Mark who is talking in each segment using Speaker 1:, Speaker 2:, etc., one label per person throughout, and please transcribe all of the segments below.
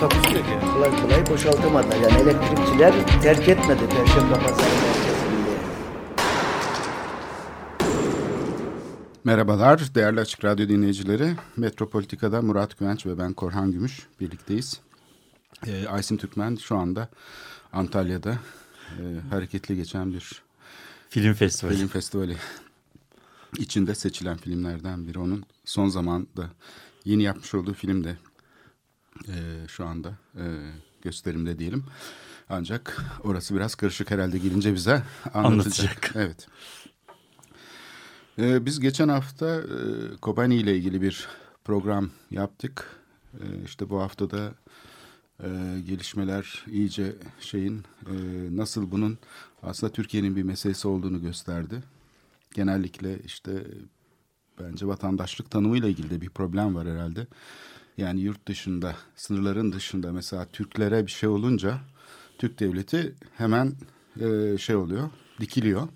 Speaker 1: Takusuyor ki. Kolay kolay boşaltamadılar. Yani elektrikçiler terk etmedi Perşembe Pazarı merkezinde.
Speaker 2: Merhabalar değerli Açık Radyo dinleyicileri. Metropolitika'da Murat Güvenç ve ben Korhan Gümüş birlikteyiz. Ee, Aysim Türkmen şu anda Antalya'da e, hareketli geçen bir
Speaker 3: Film festivali.
Speaker 2: film festivali içinde seçilen filmlerden biri. Onun son zamanda yeni yapmış olduğu film de e, şu anda e, gösterimde diyelim. Ancak orası biraz karışık herhalde gelince bize anlatacak.
Speaker 3: Anlatacak.
Speaker 2: Evet. Ee, biz geçen hafta e, Kobani ile ilgili bir program yaptık. E, işte bu haftada e, gelişmeler iyice şeyin e, nasıl bunun aslında Türkiye'nin bir meselesi olduğunu gösterdi. Genellikle işte bence vatandaşlık tanımıyla ilgili de bir problem var herhalde. Yani yurt dışında, sınırların dışında mesela Türklere bir şey olunca Türk devleti hemen e, şey oluyor, dikiliyor.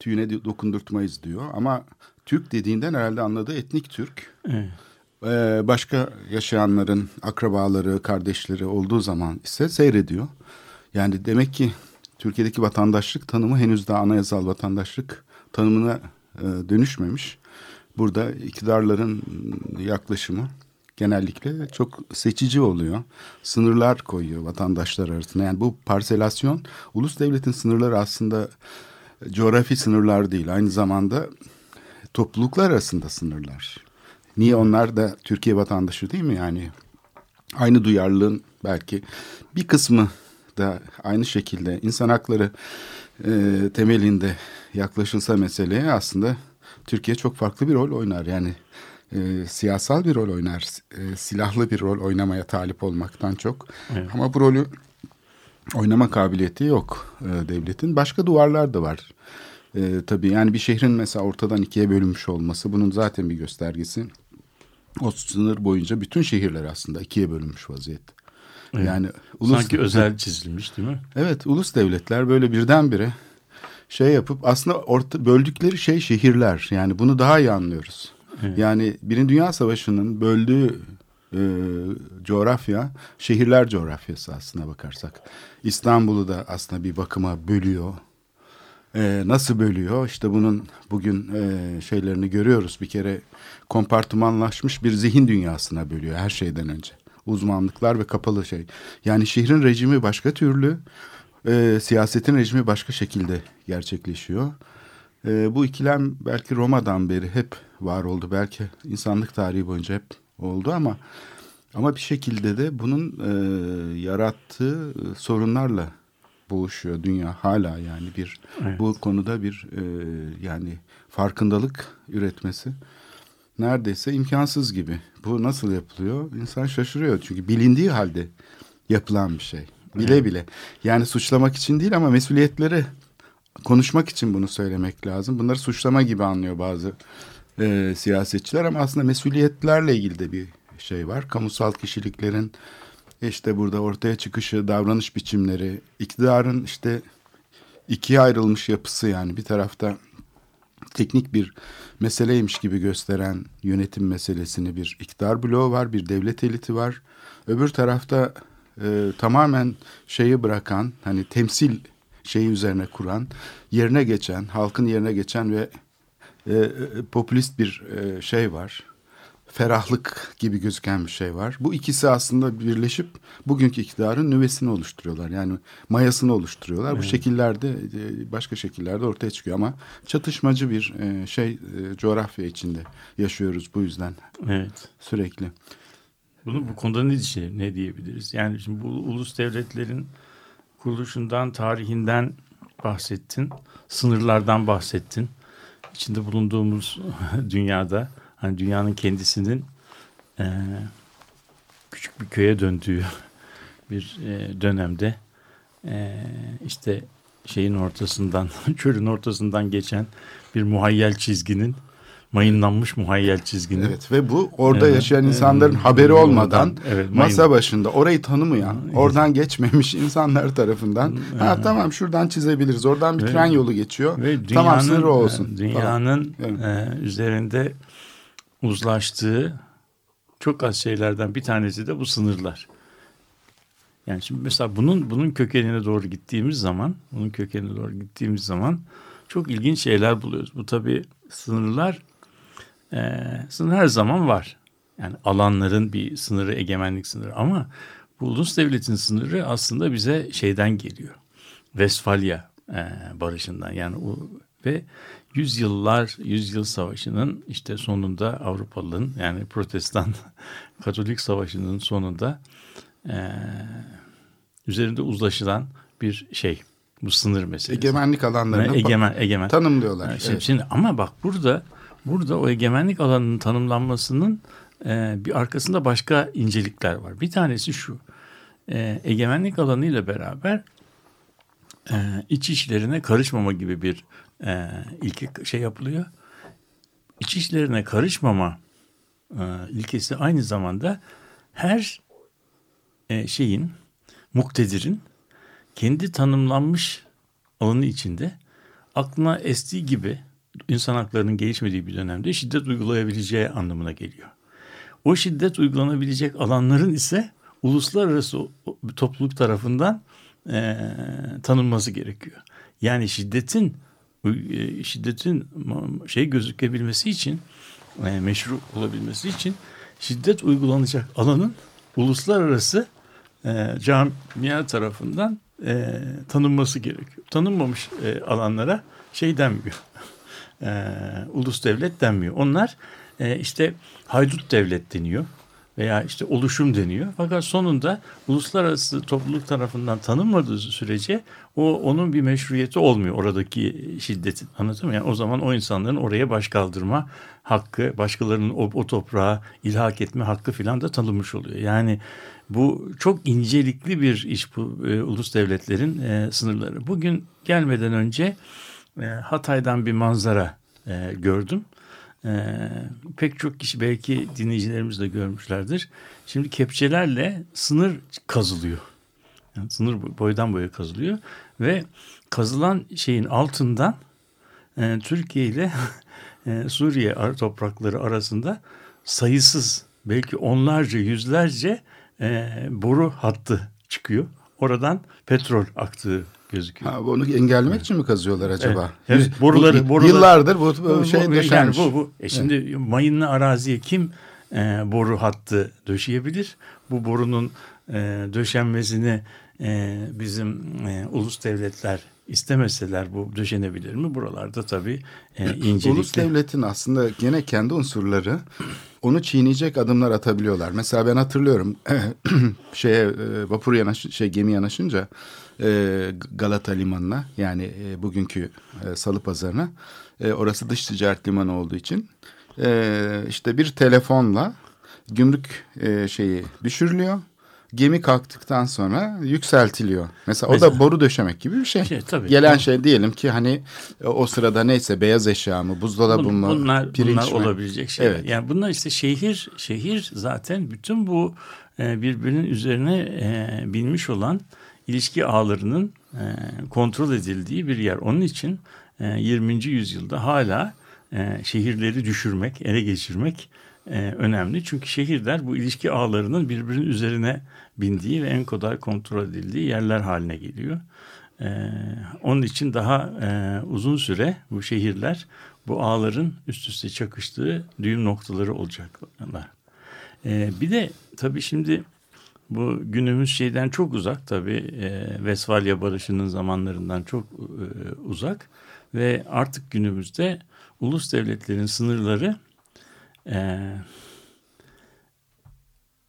Speaker 2: Tüyüne dokundurtmayız diyor. Ama Türk dediğinden herhalde anladığı etnik Türk.
Speaker 3: Evet.
Speaker 2: Ee, başka yaşayanların akrabaları, kardeşleri olduğu zaman ise seyrediyor. Yani demek ki Türkiye'deki vatandaşlık tanımı henüz daha anayasal vatandaşlık tanımına e, dönüşmemiş. Burada iktidarların yaklaşımı genellikle çok seçici oluyor. Sınırlar koyuyor vatandaşlar arasında. Yani bu parselasyon ulus devletin sınırları aslında coğrafi sınırlar değil. Aynı zamanda topluluklar arasında sınırlar. Niye onlar da Türkiye vatandaşı değil mi yani? Aynı duyarlılığın belki bir kısmı da aynı şekilde insan hakları e, temelinde yaklaşılsa meseleye aslında Türkiye çok farklı bir rol oynar. Yani e, siyasal bir rol oynar, e, silahlı bir rol oynamaya talip olmaktan çok.
Speaker 3: Evet.
Speaker 2: Ama bu rolü oynama kabiliyeti yok e, devletin. Başka duvarlar da var. E, tabii yani bir şehrin mesela ortadan ikiye bölünmüş olması bunun zaten bir göstergesi. O sınır boyunca bütün şehirler aslında ikiye bölünmüş vaziyette.
Speaker 3: Evet.
Speaker 2: Yani ulus
Speaker 3: Sanki özel çizilmiş değil mi?
Speaker 2: Evet ulus devletler böyle birdenbire şey yapıp aslında orta, böldükleri şey şehirler. Yani bunu daha iyi anlıyoruz. Yani Birinci Dünya Savaşı'nın böldüğü e, coğrafya şehirler coğrafyası aslına bakarsak. İstanbul'u da aslında bir bakıma bölüyor. E, nasıl bölüyor? İşte bunun bugün e, şeylerini görüyoruz. Bir kere kompartımanlaşmış bir zihin dünyasına bölüyor her şeyden önce. Uzmanlıklar ve kapalı şey. Yani şehrin rejimi başka türlü, e, siyasetin rejimi başka şekilde gerçekleşiyor. E, bu ikilem belki Roma'dan beri hep var oldu. Belki insanlık tarihi boyunca hep oldu ama ama bir şekilde de bunun e, yarattığı sorunlarla boğuşuyor dünya hala yani bir
Speaker 3: Evet.
Speaker 2: bu konuda bir e, yani farkındalık üretmesi neredeyse imkansız gibi. Bu nasıl yapılıyor? İnsan şaşırıyor çünkü bilindiği halde yapılan bir şey. Bile bile. Yani suçlamak için değil ama mesuliyetleri konuşmak için bunu söylemek lazım. Bunları suçlama gibi anlıyor bazı e, siyasetçiler ama aslında mesuliyetlerle ilgili de bir şey var. Kamusal kişiliklerin işte burada ortaya çıkışı, davranış biçimleri, iktidarın işte ikiye ayrılmış yapısı yani bir tarafta teknik bir meseleymiş gibi gösteren yönetim meselesini bir iktidar bloğu var, bir devlet eliti var. Öbür tarafta e, tamamen şeyi bırakan, hani temsil şeyi üzerine kuran, yerine geçen, halkın yerine geçen ve e, e, popülist bir e, şey var. Ferahlık gibi gözüken bir şey var. Bu ikisi aslında birleşip bugünkü iktidarın nüvesini oluşturuyorlar. Yani mayasını oluşturuyorlar. Bu şekillerde e, başka şekillerde ortaya çıkıyor ama çatışmacı bir e, şey e, coğrafya içinde yaşıyoruz bu yüzden
Speaker 3: Evet.
Speaker 2: sürekli.
Speaker 3: Bunu bu konuda ne, şey, ne diyebiliriz? Yani şimdi bu ulus devletlerin kuruluşundan, tarihinden bahsettin. Sınırlardan bahsettin. İçinde bulunduğumuz dünyada hani dünyanın kendisinin eee, küçük bir köye döndüğü bir eee, dönemde e, işte şeyin ortasından, çölün ortasından geçen bir muhayyel çizginin mayınlanmış muhayyel çizginin.
Speaker 2: Evet ve bu orada
Speaker 3: Evet,
Speaker 2: yaşayan
Speaker 3: evet.
Speaker 2: insanların haberi
Speaker 3: Olmadan, evet,
Speaker 2: masa başında orayı tanımayan, oradan geçmemiş insanlar tarafından ha tamam şuradan çizebiliriz. Oradan bir
Speaker 3: Ve-
Speaker 2: tren yolu geçiyor.
Speaker 3: Ve
Speaker 2: tamam
Speaker 3: dünyanın,
Speaker 2: sınırı olsun.
Speaker 3: e,
Speaker 2: falan.
Speaker 3: Dünyanın
Speaker 2: Evet.
Speaker 3: e, üzerinde uzlaştığı çok az şeylerden bir tanesi de bu sınırlar. Yani şimdi mesela bunun bunun kökenine doğru gittiğimiz zaman, bunun kökenine doğru gittiğimiz zaman çok ilginç şeyler buluyoruz. Bu tabii sınırlar e, sınır her zaman var. Yani alanların bir sınırı, egemenlik sınırı ama bu ulus devletin sınırı aslında bize şeyden geliyor. Vesfalya e, barışından yani o ve yüzyıllar, yüzyıl savaşının işte sonunda Avrupalıların yani Protestan Katolik savaşının sonunda e, üzerinde uzlaşılan bir şey. Bu sınır meselesi.
Speaker 2: Egemenlik alanlarını
Speaker 3: Ve egemen, egemen.
Speaker 2: tanımlıyorlar.
Speaker 3: Ha, Şimdi,
Speaker 2: Evet.
Speaker 3: şimdi ama bak burada burada o egemenlik alanının tanımlanmasının e, bir arkasında başka incelikler var. Bir tanesi şu. E, egemenlik alanı ile beraber e, iç işlerine karışmama gibi bir e, ilke şey yapılıyor. İç işlerine karışmama e, ilkesi aynı zamanda her e, şeyin muktedirin kendi tanımlanmış alanı içinde aklına estiği gibi insan haklarının gelişmediği bir dönemde şiddet uygulayabileceği anlamına geliyor. O şiddet uygulanabilecek alanların ise uluslararası topluluk tarafından e, tanınması gerekiyor. Yani şiddetin e, şiddetin şey gözükebilmesi için e, meşru olabilmesi için şiddet uygulanacak alanın uluslararası e, camia tarafından e, tanınması gerekiyor. Tanınmamış e, alanlara şey denmiyor. E, ulus devlet denmiyor. Onlar e, işte haydut devlet deniyor veya işte oluşum deniyor. Fakat sonunda uluslararası topluluk tarafından tanınmadığı sürece o onun bir meşruiyeti olmuyor oradaki şiddetin. Anladın mı? Yani o zaman o insanların oraya baş kaldırma hakkı, başkalarının o, o toprağa ilhak etme hakkı filan da tanınmış oluyor. Yani bu çok incelikli bir iş bu e, ulus devletlerin e, sınırları. Bugün gelmeden önce e, Hatay'dan bir manzara e, gördüm. E, pek çok kişi belki dinleyicilerimiz de görmüşlerdir. Şimdi kepçelerle sınır kazılıyor. Yani sınır boydan boya kazılıyor ve kazılan şeyin altından e, Türkiye ile e, Suriye ar- toprakları arasında sayısız belki onlarca yüzlerce e, boru hattı çıkıyor. Oradan petrol aktığı gözüküyor.
Speaker 2: Ha, bunu engellemek için mi kazıyorlar acaba?
Speaker 3: Evet, evet, boruları- boruları-
Speaker 2: Yıllardır bu, bu şey
Speaker 3: Bu-
Speaker 2: döşenmiş.
Speaker 3: Yani bu, bu. E şimdi mayınlı araziye kim e, boru hattı döşeyebilir? Bu borunun e, döşenmesini e, bizim e, ulus devletler istemeseler bu döşenebilir mi? Buralarda tabii e, incelikli.
Speaker 2: Ulus devletin aslında gene kendi unsurları onu çiğneyecek adımlar atabiliyorlar. Mesela ben hatırlıyorum şeye e, vapur yanaş şey gemi yanaşınca e, Galata limanına yani e, bugünkü e, Salı Pazarına e, orası dış ticaret limanı olduğu için e, işte bir telefonla gümrük e, şeyi düşürülüyor. Gemi kalktıktan sonra yükseltiliyor. Mesela, o
Speaker 3: Mesela-
Speaker 2: da boru döşemek gibi bir şey.
Speaker 3: Şey, tabii.
Speaker 2: Gelen şey diyelim ki hani o sırada neyse beyaz eşya mı, buzdolabı
Speaker 3: Bun-
Speaker 2: mı,
Speaker 3: bunlar,
Speaker 2: pirinç
Speaker 3: bunlar
Speaker 2: mi?
Speaker 3: olabilecek şeyler.
Speaker 2: Evet.
Speaker 3: Yani bunlar işte şehir şehir zaten bütün bu birbirinin üzerine binmiş olan ilişki ağlarının e, kontrol edildiği bir yer. Onun için e, 20. yüzyılda hala e, şehirleri düşürmek, ele geçirmek e, önemli. Çünkü şehirler bu ilişki ağlarının birbirinin üzerine bindiği ve en kolay kontrol edildiği yerler haline geliyor. Ee, onun için daha e, uzun süre bu şehirler bu ağların üst üste çakıştığı düğüm noktaları olacaklar. Ee, bir de tabii şimdi bu günümüz şeyden çok uzak tabii e, Vesfalya Barışı'nın zamanlarından çok e, uzak ve artık günümüzde ulus devletlerin sınırları e,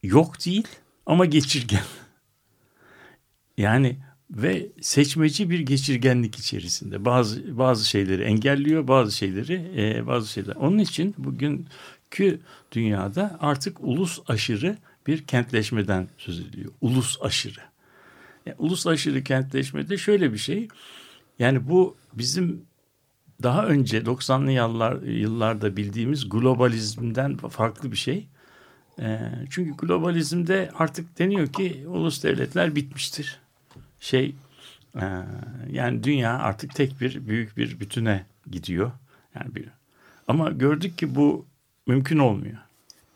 Speaker 3: yok değil ama geçirgen. Yani ve seçmeci bir geçirgenlik içerisinde bazı bazı şeyleri engelliyor, bazı şeyleri e, bazı şeyler. Onun için bugünkü dünyada artık ulus aşırı bir kentleşmeden söz ediliyor. Ulus aşırı. Yani ulus aşırı kentleşmede şöyle bir şey. Yani bu bizim daha önce 90'lı yıllar, yıllarda bildiğimiz globalizmden farklı bir şey. E, çünkü globalizmde artık deniyor ki ulus devletler bitmiştir. Şey e, yani dünya artık tek bir büyük bir bütüne gidiyor. Yani bir ama gördük ki bu mümkün olmuyor.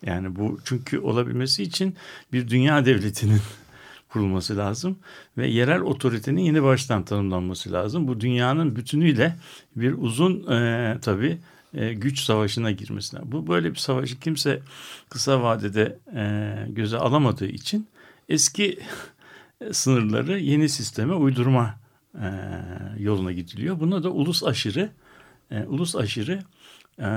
Speaker 3: Yani bu çünkü olabilmesi için bir dünya devletinin kurulması lazım ve yerel otoritenin yeni baştan tanımlanması lazım. Bu dünyanın bütünüyle bir uzun e, tabii e, güç savaşına girmesi lazım. Bu böyle bir savaşı kimse kısa vadede e, göze alamadığı için eski sınırları yeni sisteme uydurma e, yoluna gidiliyor. Buna da ulus aşırı e, ulus aşırı e,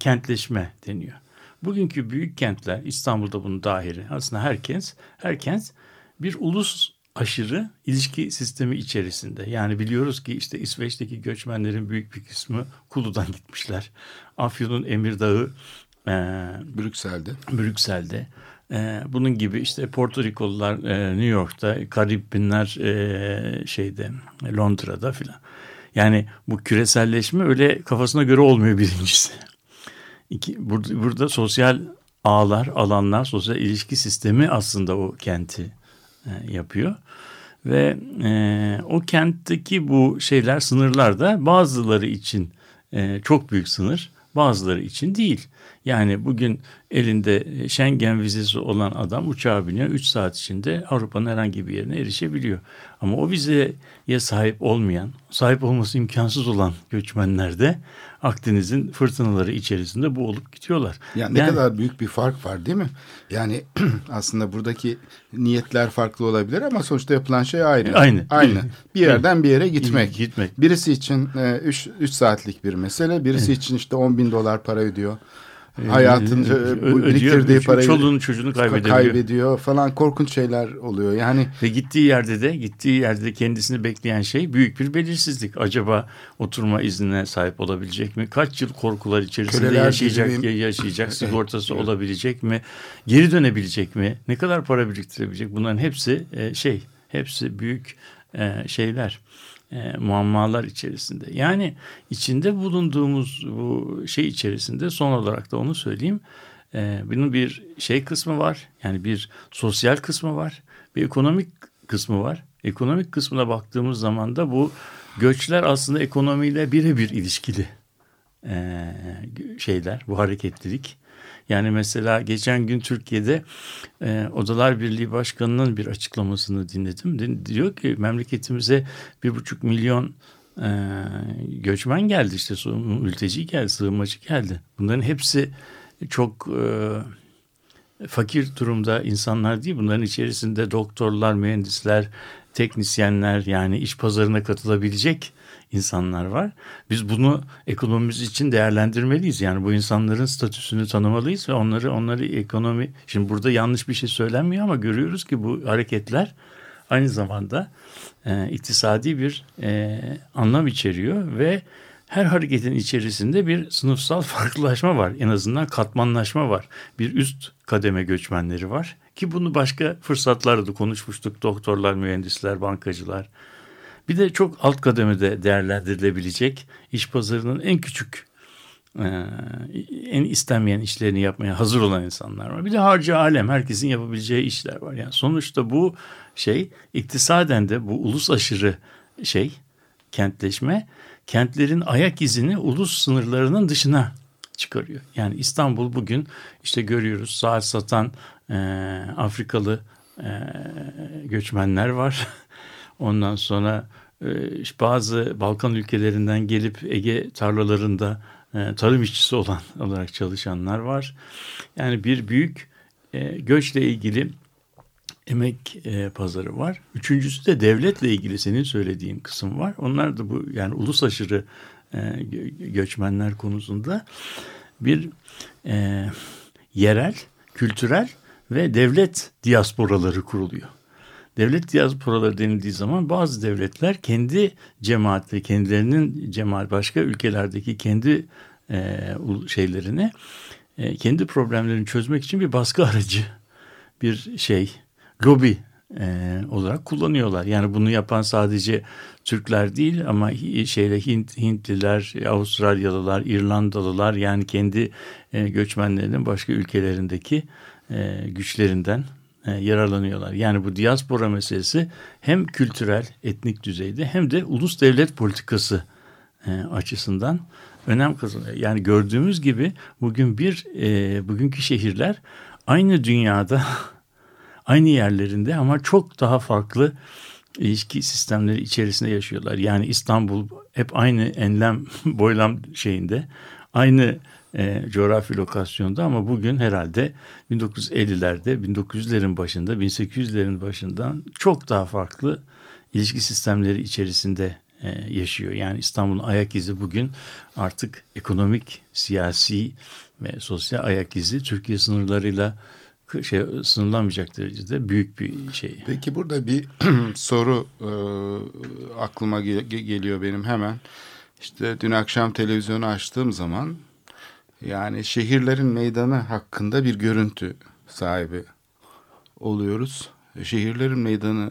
Speaker 3: kentleşme deniyor. Bugünkü büyük kentler İstanbul'da bunun dahili aslında herkes herkes bir ulus aşırı ilişki sistemi içerisinde. Yani biliyoruz ki işte İsveç'teki göçmenlerin büyük bir kısmı Kulu'dan gitmişler. Afyon'un Emirdağ'ı e,
Speaker 2: Brüksel'de.
Speaker 3: Brüksel'de. E, bunun gibi işte Porto Rikolular e, New York'ta, Karibinler e, şeyde Londra'da filan. Yani bu küreselleşme öyle kafasına göre olmuyor birincisi. İki, burada, burada sosyal ağlar, alanlar, sosyal ilişki sistemi aslında o kenti e, yapıyor. Ve e, o kentteki bu şeyler, sınırlar da bazıları için e, çok büyük sınır, bazıları için değil. Yani bugün elinde Schengen vizesi olan adam uçağa biniyor. 3 saat içinde Avrupa'nın herhangi bir yerine erişebiliyor. Ama o vizeye sahip olmayan, sahip olması imkansız olan göçmenler de Akdeniz'in fırtınaları içerisinde boğulup gidiyorlar.
Speaker 2: Yani ne kadar büyük bir fark var değil mi? Yani aslında buradaki niyetler farklı olabilir ama sonuçta yapılan şey aynı.
Speaker 3: Aynı.
Speaker 2: Aynı. Bir yerden bir yere gitmek.
Speaker 3: Gitmek.
Speaker 2: Birisi için 3 e, saatlik bir mesele. Birisi evet. için işte 10 bin dolar para ödüyor. Ee, hayatın bu biriktirdiği parayı
Speaker 3: çoluğunu çocuğunu kaybediyor.
Speaker 2: kaybediyor falan korkunç şeyler oluyor. Yani
Speaker 3: ve gittiği yerde de gittiği yerde de kendisini bekleyen şey büyük bir belirsizlik. Acaba oturma iznine sahip olabilecek mi? Kaç yıl korkular içerisinde Köleler yaşayacak gibi... yaşayacak sigortası olabilecek mi? Geri dönebilecek mi? Ne kadar para biriktirebilecek? Bunların hepsi e, şey hepsi büyük e, şeyler e, muammalar içerisinde. Yani içinde bulunduğumuz bu şey içerisinde son olarak da onu söyleyeyim. E, bunun bir şey kısmı var. Yani bir sosyal kısmı var. Bir ekonomik kısmı var. Ekonomik kısmına baktığımız zaman da bu göçler aslında ekonomiyle birebir ilişkili e, şeyler. Bu hareketlilik. Yani mesela geçen gün Türkiye'de e, Odalar Birliği Başkanı'nın bir açıklamasını dinledim. Diyor ki memleketimize bir buçuk milyon e, göçmen geldi işte mülteci geldi, sığınmacı geldi. Bunların hepsi çok e, fakir durumda insanlar değil. Bunların içerisinde doktorlar, mühendisler, teknisyenler yani iş pazarına katılabilecek insanlar var. Biz bunu ekonomimiz için değerlendirmeliyiz. Yani bu insanların statüsünü tanımalıyız ve onları onları ekonomi şimdi burada yanlış bir şey söylenmiyor ama görüyoruz ki bu hareketler aynı zamanda e, iktisadi bir e, anlam içeriyor ve her hareketin içerisinde bir sınıfsal farklılaşma var. En azından katmanlaşma var. Bir üst kademe göçmenleri var ki bunu başka fırsatlarda da konuşmuştuk. Doktorlar, mühendisler, bankacılar, bir de çok alt kademede değerlendirilebilecek iş pazarının en küçük e, en istenmeyen işlerini yapmaya hazır olan insanlar var. Bir de harcı alem herkesin yapabileceği işler var. Yani sonuçta bu şey iktisaden de bu ulus aşırı şey kentleşme kentlerin ayak izini ulus sınırlarının dışına çıkarıyor. Yani İstanbul bugün işte görüyoruz saat satan e, Afrikalı e, göçmenler var. Ondan sonra e, bazı Balkan ülkelerinden gelip Ege tarlalarında e, tarım işçisi olan olarak çalışanlar var. Yani bir büyük e, göçle ilgili emek pazarı var. Üçüncüsü de devletle ilgili senin söylediğin kısım var. Onlar da bu yani ulus aşırı göçmenler konusunda bir yerel, kültürel ve devlet diasporaları kuruluyor. Devlet diasporaları denildiği zaman bazı devletler kendi cemaatleri, kendilerinin cemaat başka ülkelerdeki kendi e, şeylerini, e, kendi problemlerini çözmek için bir baskı aracı, bir şey, lobi e, olarak kullanıyorlar. Yani bunu yapan sadece Türkler değil ama şeyle Hint, Hintliler, Avustralyalılar, İrlandalılar yani kendi e, göçmenlerinin başka ülkelerindeki e, güçlerinden yararlanıyorlar. Yani bu diaspora meselesi hem kültürel, etnik düzeyde hem de ulus devlet politikası e, açısından önem kazanıyor. Yani gördüğümüz gibi bugün bir e, bugünkü şehirler aynı dünyada aynı yerlerinde ama çok daha farklı ilişki sistemleri içerisinde yaşıyorlar. Yani İstanbul hep aynı enlem boylam şeyinde aynı e, coğrafi lokasyonda ama bugün herhalde 1950'lerde 1900'lerin başında 1800'lerin başından çok daha farklı ilişki sistemleri içerisinde e, yaşıyor. Yani İstanbul'un ayak izi bugün artık ekonomik, siyasi ve sosyal ayak izi Türkiye sınırlarıyla şey sınırlanmayacak derecede büyük bir şey.
Speaker 2: Peki burada bir soru e, aklıma ge geliyor benim hemen. İşte dün akşam televizyonu açtığım zaman yani şehirlerin meydanı hakkında bir görüntü sahibi oluyoruz. Şehirlerin meydanı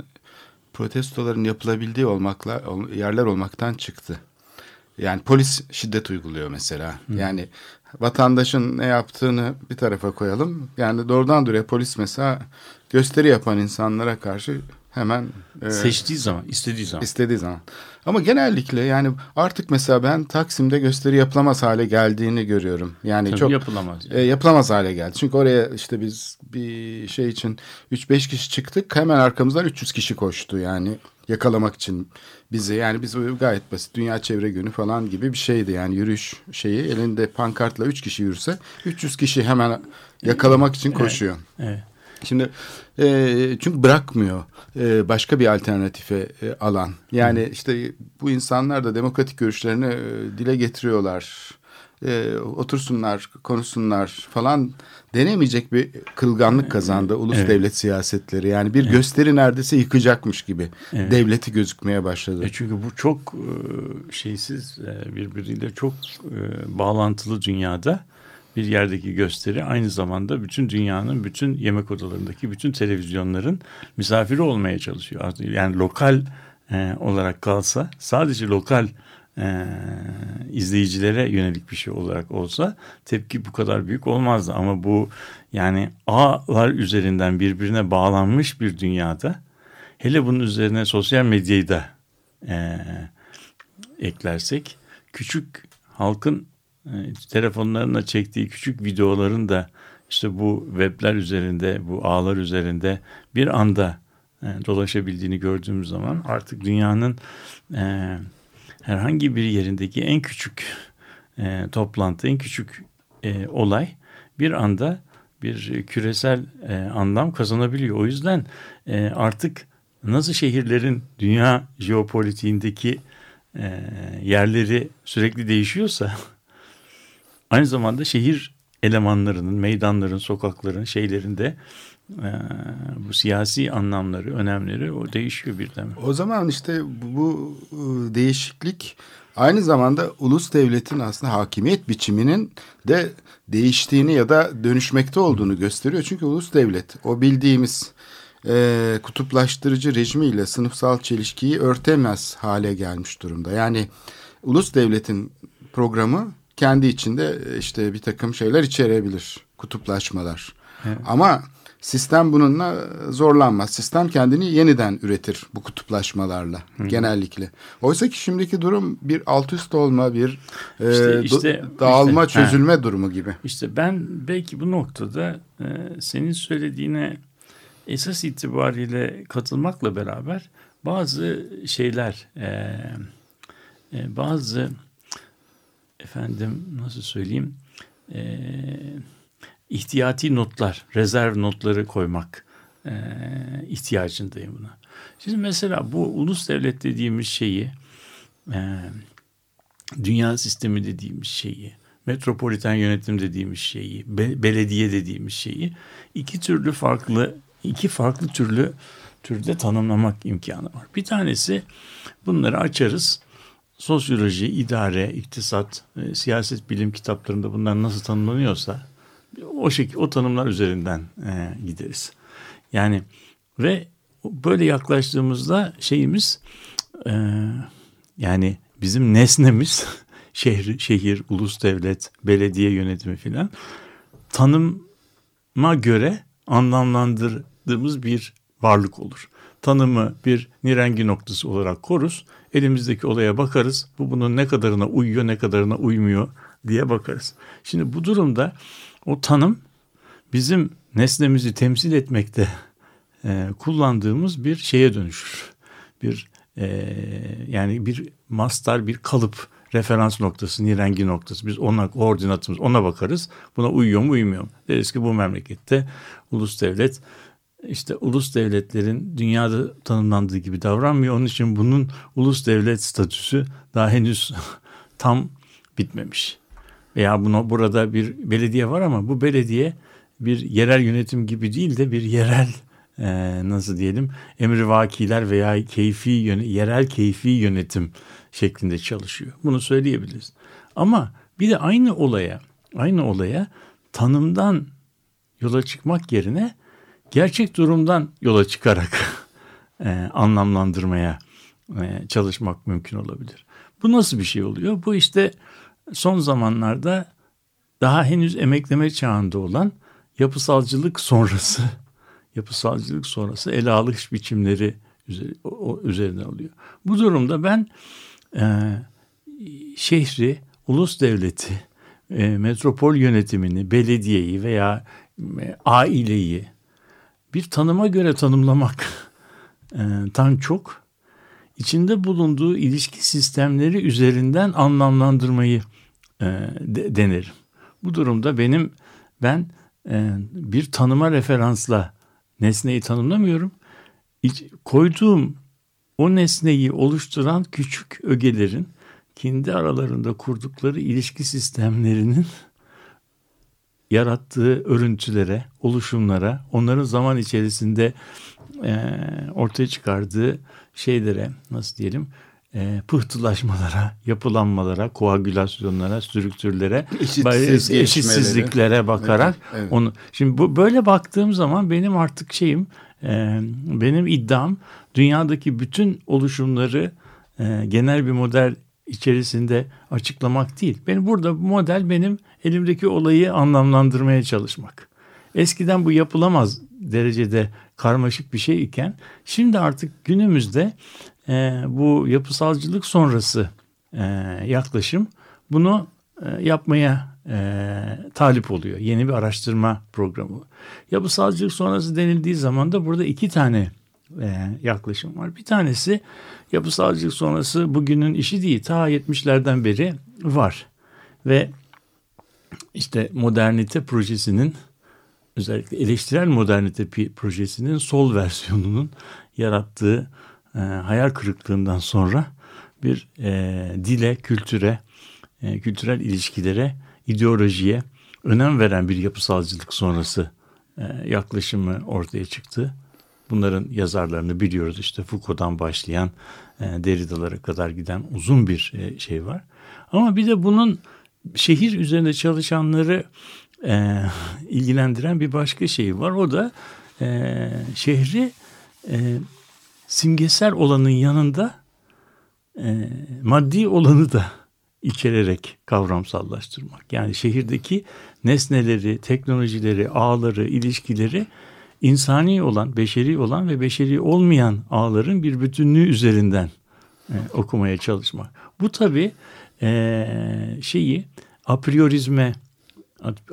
Speaker 2: protestoların yapılabildiği olmakla yerler olmaktan çıktı. Yani polis şiddet uyguluyor mesela. Hı. Yani vatandaşın ne yaptığını bir tarafa koyalım. Yani doğrudan doğruya polis mesela gösteri yapan insanlara karşı hemen
Speaker 3: e, seçtiği zaman, istediği zaman.
Speaker 2: istediği zaman. Ama genellikle yani artık mesela ben Taksim'de gösteri yapılamaz hale geldiğini görüyorum. Yani
Speaker 3: Tabii
Speaker 2: çok
Speaker 3: yapılamaz.
Speaker 2: Yani. E, yapılamaz hale geldi. Çünkü oraya işte biz bir şey için 3-5 kişi çıktık. Hemen arkamızdan 300 kişi koştu yani yakalamak için bizi. Yani biz gayet basit dünya çevre günü falan gibi bir şeydi yani yürüyüş şeyi elinde pankartla 3 kişi yürüse 300 kişi hemen yakalamak için koşuyor.
Speaker 3: Evet. evet.
Speaker 2: Şimdi e, çünkü bırakmıyor e, başka bir alternatife e, alan. Yani Hı. işte bu insanlar da demokratik görüşlerini e, dile getiriyorlar. E, otursunlar, konuşsunlar falan denemeyecek bir kılganlık kazandı ulus evet. devlet siyasetleri. Yani bir evet. gösteri neredeyse yıkacakmış gibi evet. devleti gözükmeye başladı.
Speaker 3: E çünkü bu çok e, şeysiz e, birbiriyle çok e, bağlantılı dünyada bir yerdeki gösteri aynı zamanda bütün dünyanın bütün yemek odalarındaki bütün televizyonların misafiri olmaya çalışıyor. Yani lokal e, olarak kalsa sadece lokal e, izleyicilere yönelik bir şey olarak olsa tepki bu kadar büyük olmazdı. Ama bu yani ağlar üzerinden birbirine bağlanmış bir dünyada hele bunun üzerine sosyal medyayı da e, eklersek küçük halkın telefonlarına çektiği küçük videoların da işte bu webler üzerinde, bu ağlar üzerinde bir anda e, dolaşabildiğini gördüğümüz zaman artık dünyanın e, herhangi bir yerindeki en küçük e, toplantı, en küçük e, olay bir anda bir küresel e, anlam kazanabiliyor. O yüzden e, artık nasıl şehirlerin dünya jeopolitiğindeki e, yerleri sürekli değişiyorsa Aynı zamanda şehir elemanlarının, meydanların, sokakların, şeylerinde e, bu siyasi anlamları, önemleri o değişiyor birden.
Speaker 2: O zaman işte bu, e, değişiklik aynı zamanda ulus devletin aslında hakimiyet biçiminin de değiştiğini ya da dönüşmekte olduğunu gösteriyor. Çünkü ulus devlet o bildiğimiz e, kutuplaştırıcı rejimiyle sınıfsal çelişkiyi örtemez hale gelmiş durumda. Yani ulus devletin programı kendi içinde e, işte bir takım şeyler içerebilir. Kutuplaşmalar. Evet. Ama sistem bununla zorlanmaz. Sistem kendini yeniden üretir bu kutuplaşmalarla Hı. genellikle. Oysa ki şimdiki durum bir alt üst olma, bir işte, e, işte, dağılma, işte, çözülme he. durumu gibi.
Speaker 3: İşte ben belki bu noktada e, senin söylediğine esas itibariyle katılmakla beraber bazı şeyler, e, e, bazı efendim nasıl söyleyeyim e, ihtiyati notlar, rezerv notları koymak e, ihtiyacındayım buna. Şimdi mesela bu ulus devlet dediğimiz şeyi, e, dünya sistemi dediğimiz şeyi, metropoliten yönetim dediğimiz şeyi, be, belediye dediğimiz şeyi iki türlü farklı, iki farklı türlü türde tanımlamak imkanı var. Bir tanesi bunları açarız sosyoloji, idare, iktisat, e, siyaset bilim kitaplarında bunlar nasıl tanımlanıyorsa o şekilde o tanımlar üzerinden e, gideriz. Yani ve böyle yaklaştığımızda şeyimiz e, yani bizim nesnemiz şehir, şehir, ulus devlet, belediye yönetimi filan tanıma göre anlamlandırdığımız bir varlık olur. Tanımı bir nirengi noktası olarak koruz. Elimizdeki olaya bakarız. Bu bunun ne kadarına uyuyor, ne kadarına uymuyor diye bakarız. Şimdi bu durumda o tanım bizim nesnemizi temsil etmekte e, kullandığımız bir şeye dönüşür. Bir e, yani bir mastar, bir kalıp referans noktası, nirengi noktası. Biz ona koordinatımız ona bakarız. Buna uyuyor mu uymuyor mu? Deriz ki bu memlekette ulus devlet işte ulus devletlerin dünyada tanımlandığı gibi davranmıyor. Onun için bunun ulus devlet statüsü daha henüz tam bitmemiş. Veya buna burada bir belediye var ama bu belediye bir yerel yönetim gibi değil de bir yerel e, nasıl diyelim emrivakiler veya keyfi yerel keyfi yönetim şeklinde çalışıyor. Bunu söyleyebiliriz. Ama bir de aynı olaya aynı olaya tanımdan yola çıkmak yerine gerçek durumdan yola çıkarak e, anlamlandırmaya e, çalışmak mümkün olabilir. Bu nasıl bir şey oluyor? Bu işte son zamanlarda daha henüz emekleme çağında olan yapısalcılık sonrası yapısalcılık sonrası ele alış biçimleri üzerine oluyor. Bu durumda ben e, şehri, ulus devleti, e, metropol yönetimini, belediyeyi veya e, aileyi bir tanıma göre tanımlamak e, tan çok içinde bulunduğu ilişki sistemleri üzerinden anlamlandırmayı e, de, denerim. Bu durumda benim ben e, bir tanıma referansla nesneyi tanımlamıyorum. İç, koyduğum o nesneyi oluşturan küçük ögelerin kendi aralarında kurdukları ilişki sistemlerinin yarattığı örüntülere, oluşumlara, onların zaman içerisinde e, ortaya çıkardığı şeylere nasıl diyelim e, pıhtılaşmalara, yapılanmalara, koagülasyonlara, strüktürlere,
Speaker 2: Eşitsiz
Speaker 3: eşitsizliklere bakarak
Speaker 2: evet, evet.
Speaker 3: onu şimdi bu böyle baktığım zaman benim artık şeyim e, benim iddiam dünyadaki bütün oluşumları e, genel bir model içerisinde açıklamak değil. Benim burada model benim elimdeki olayı anlamlandırmaya çalışmak. Eskiden bu yapılamaz derecede karmaşık bir şey iken şimdi artık günümüzde e, bu yapısalcılık sonrası e, yaklaşım bunu e, yapmaya e, talip oluyor. Yeni bir araştırma programı. Yapısalcılık sonrası denildiği zaman da burada iki tane e, yaklaşım var. Bir tanesi yapısalcılık sonrası bugünün işi değil. Ta 70'lerden beri var. Ve işte modernite projesinin özellikle eleştirel modernite projesinin sol versiyonunun yarattığı e, hayal kırıklığından sonra bir e, dile, kültüre, e, kültürel ilişkilere, ideolojiye önem veren bir yapısalcılık sonrası e, yaklaşımı ortaya çıktı. Bunların yazarlarını biliyoruz işte Foucault'dan başlayan e, Derrida'lara kadar giden uzun bir e, şey var. Ama bir de bunun şehir üzerinde çalışanları e, ilgilendiren bir başka şey var. O da e, şehri e, simgesel olanın yanında e, maddi olanı da içererek kavramsallaştırmak. Yani şehirdeki nesneleri, teknolojileri, ağları, ilişkileri insani olan, beşeri olan ve beşeri olmayan ağların bir bütünlüğü üzerinden e, okumaya çalışmak. Bu tabii e, şeyi apriorizme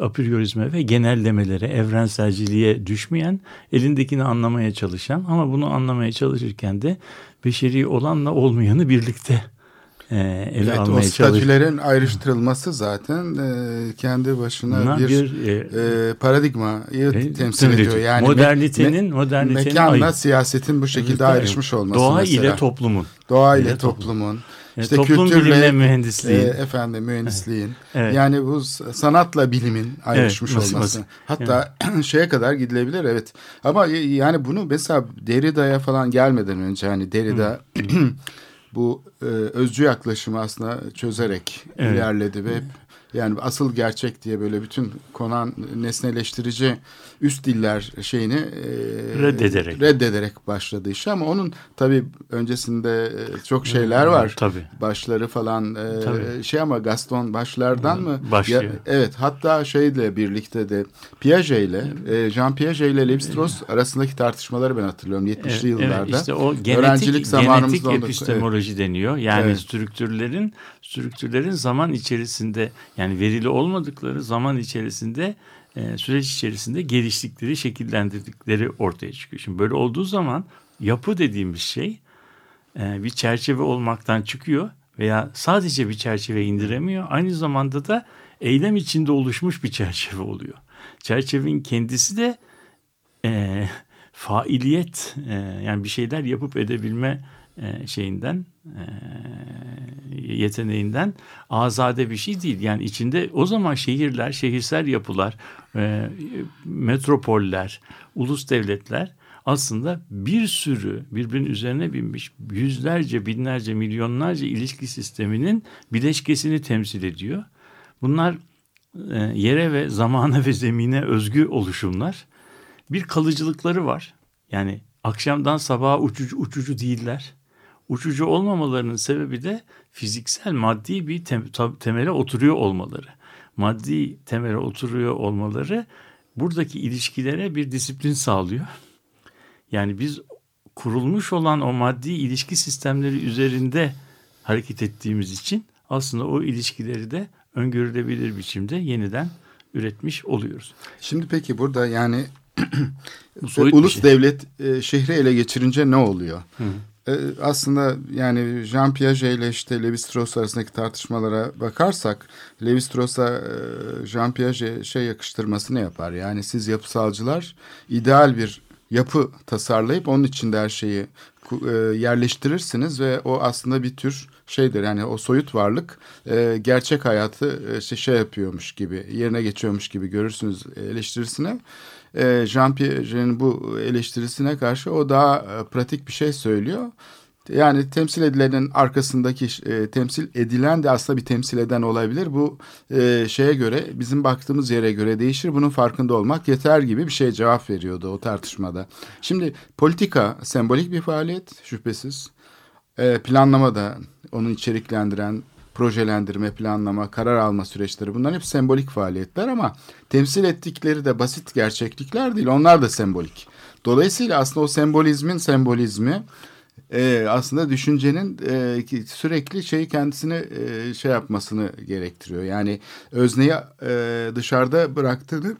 Speaker 3: apriorizme ve genellemelere, evrenselciliğe düşmeyen, elindekini anlamaya çalışan ama bunu anlamaya çalışırken de beşeri olanla olmayanı birlikte e, ele
Speaker 2: evet,
Speaker 3: almaya
Speaker 2: o statülerin ayrıştırılması zaten e, kendi başına bir, bir e, e, paradigmayı e, temsil ediyor. Yani
Speaker 3: modernitenin me, modernitenin
Speaker 2: mekanla ayıp. siyasetin bu şekilde evet, ayrışmış olması
Speaker 3: Doğa
Speaker 2: mesela.
Speaker 3: ile toplumun.
Speaker 2: Doğa ile toplumun.
Speaker 3: İşte toplum bilimle mühendisliğin. E,
Speaker 2: efendim mühendisliğin. Evet. Yani bu sanatla bilimin ayrışmış evet, olması. Hatta yani. şeye kadar gidilebilir evet. Ama yani bunu mesela Derrida'ya falan gelmeden önce hani Derrida bu e, özcü yaklaşımı aslında çözerek evet. ilerledi ve hep Yani asıl gerçek diye böyle bütün konan nesneleştirici üst diller şeyini e,
Speaker 3: Reddederek.
Speaker 2: reddederek başladı işe ama onun tabii öncesinde e, çok şeyler var.
Speaker 3: Tabii.
Speaker 2: Başları falan e,
Speaker 3: Tabii.
Speaker 2: şey ama Gaston başlardan mı?
Speaker 3: Başlıyor.
Speaker 2: Ya- evet hatta şeyle birlikte de Piaget ile e, Jean Piaget ile Levi-Strauss arasındaki tartışmaları ben hatırlıyorum 70'li
Speaker 3: Evet,
Speaker 2: yıllarda.
Speaker 3: Evet, işte o genetik,
Speaker 2: Öğrencilik
Speaker 3: genetik epistemoloji deniyor. Yani
Speaker 2: Evet.
Speaker 3: strüktürlerin strüktürlerin zaman içerisinde yani verili olmadıkları zaman içerisinde e, süreç içerisinde geliştikleri, şekillendirdikleri ortaya çıkıyor. Şimdi böyle olduğu zaman yapı dediğimiz şey e, bir çerçeve olmaktan çıkıyor veya sadece bir çerçeve indiremiyor. Aynı zamanda da eylem içinde oluşmuş bir çerçeve oluyor. Çerçevenin kendisi de e, failiyet e, yani bir şeyler yapıp edebilme e, şeyinden e, yeteneğinden azade bir şey değil. Yani içinde o zaman şehirler, şehirsel yapılar, e, metropoller, ulus devletler aslında bir sürü birbirinin üzerine binmiş yüzlerce, binlerce, milyonlarca ilişki sisteminin bileşkesini temsil ediyor. Bunlar yere ve zamana ve zemine özgü oluşumlar. Bir kalıcılıkları var. Yani akşamdan sabaha uçucu, uçucu değiller. Uçucu olmamalarının sebebi de fiziksel maddi bir tem- temele oturuyor olmaları. Maddi temele oturuyor olmaları buradaki ilişkilere bir disiplin sağlıyor. Yani biz kurulmuş olan o maddi ilişki sistemleri üzerinde hareket ettiğimiz için aslında o ilişkileri de öngörülebilir biçimde yeniden üretmiş oluyoruz.
Speaker 2: Şimdi peki burada yani
Speaker 3: Bu
Speaker 2: ulus
Speaker 3: şey.
Speaker 2: devlet e, şehri ele geçirince ne oluyor? E, aslında yani Jean Piaget ile işte Levi-Strauss arasındaki tartışmalara bakarsak Levi-Strauss'a e, Jean Piaget şey yakıştırmasını yapar. Yani siz yapısalcılar ideal bir yapı tasarlayıp onun içinde her şeyi e, yerleştirirsiniz ve o aslında bir tür şeydir yani o soyut varlık gerçek hayatı şey, şey yapıyormuş gibi yerine geçiyormuş gibi görürsünüz eleştirisine. E, Jean Piaget'in bu eleştirisine karşı o daha e, pratik bir şey söylüyor. Yani temsil edilenin arkasındaki e, temsil edilen de aslında bir temsil eden olabilir. Bu e, şeye göre bizim baktığımız yere göre değişir. Bunun farkında olmak yeter gibi bir şey cevap veriyordu o tartışmada. Şimdi politika sembolik bir faaliyet şüphesiz. E, planlama da onu içeriklendiren projelendirme, planlama, karar alma süreçleri bunların hep sembolik faaliyetler ama temsil ettikleri de basit gerçeklikler değil. Onlar da sembolik. Dolayısıyla aslında o sembolizmin sembolizmi e, aslında düşüncenin e, sürekli şeyi kendisine e, şey yapmasını gerektiriyor. Yani özneyi e, dışarıda bıraktığını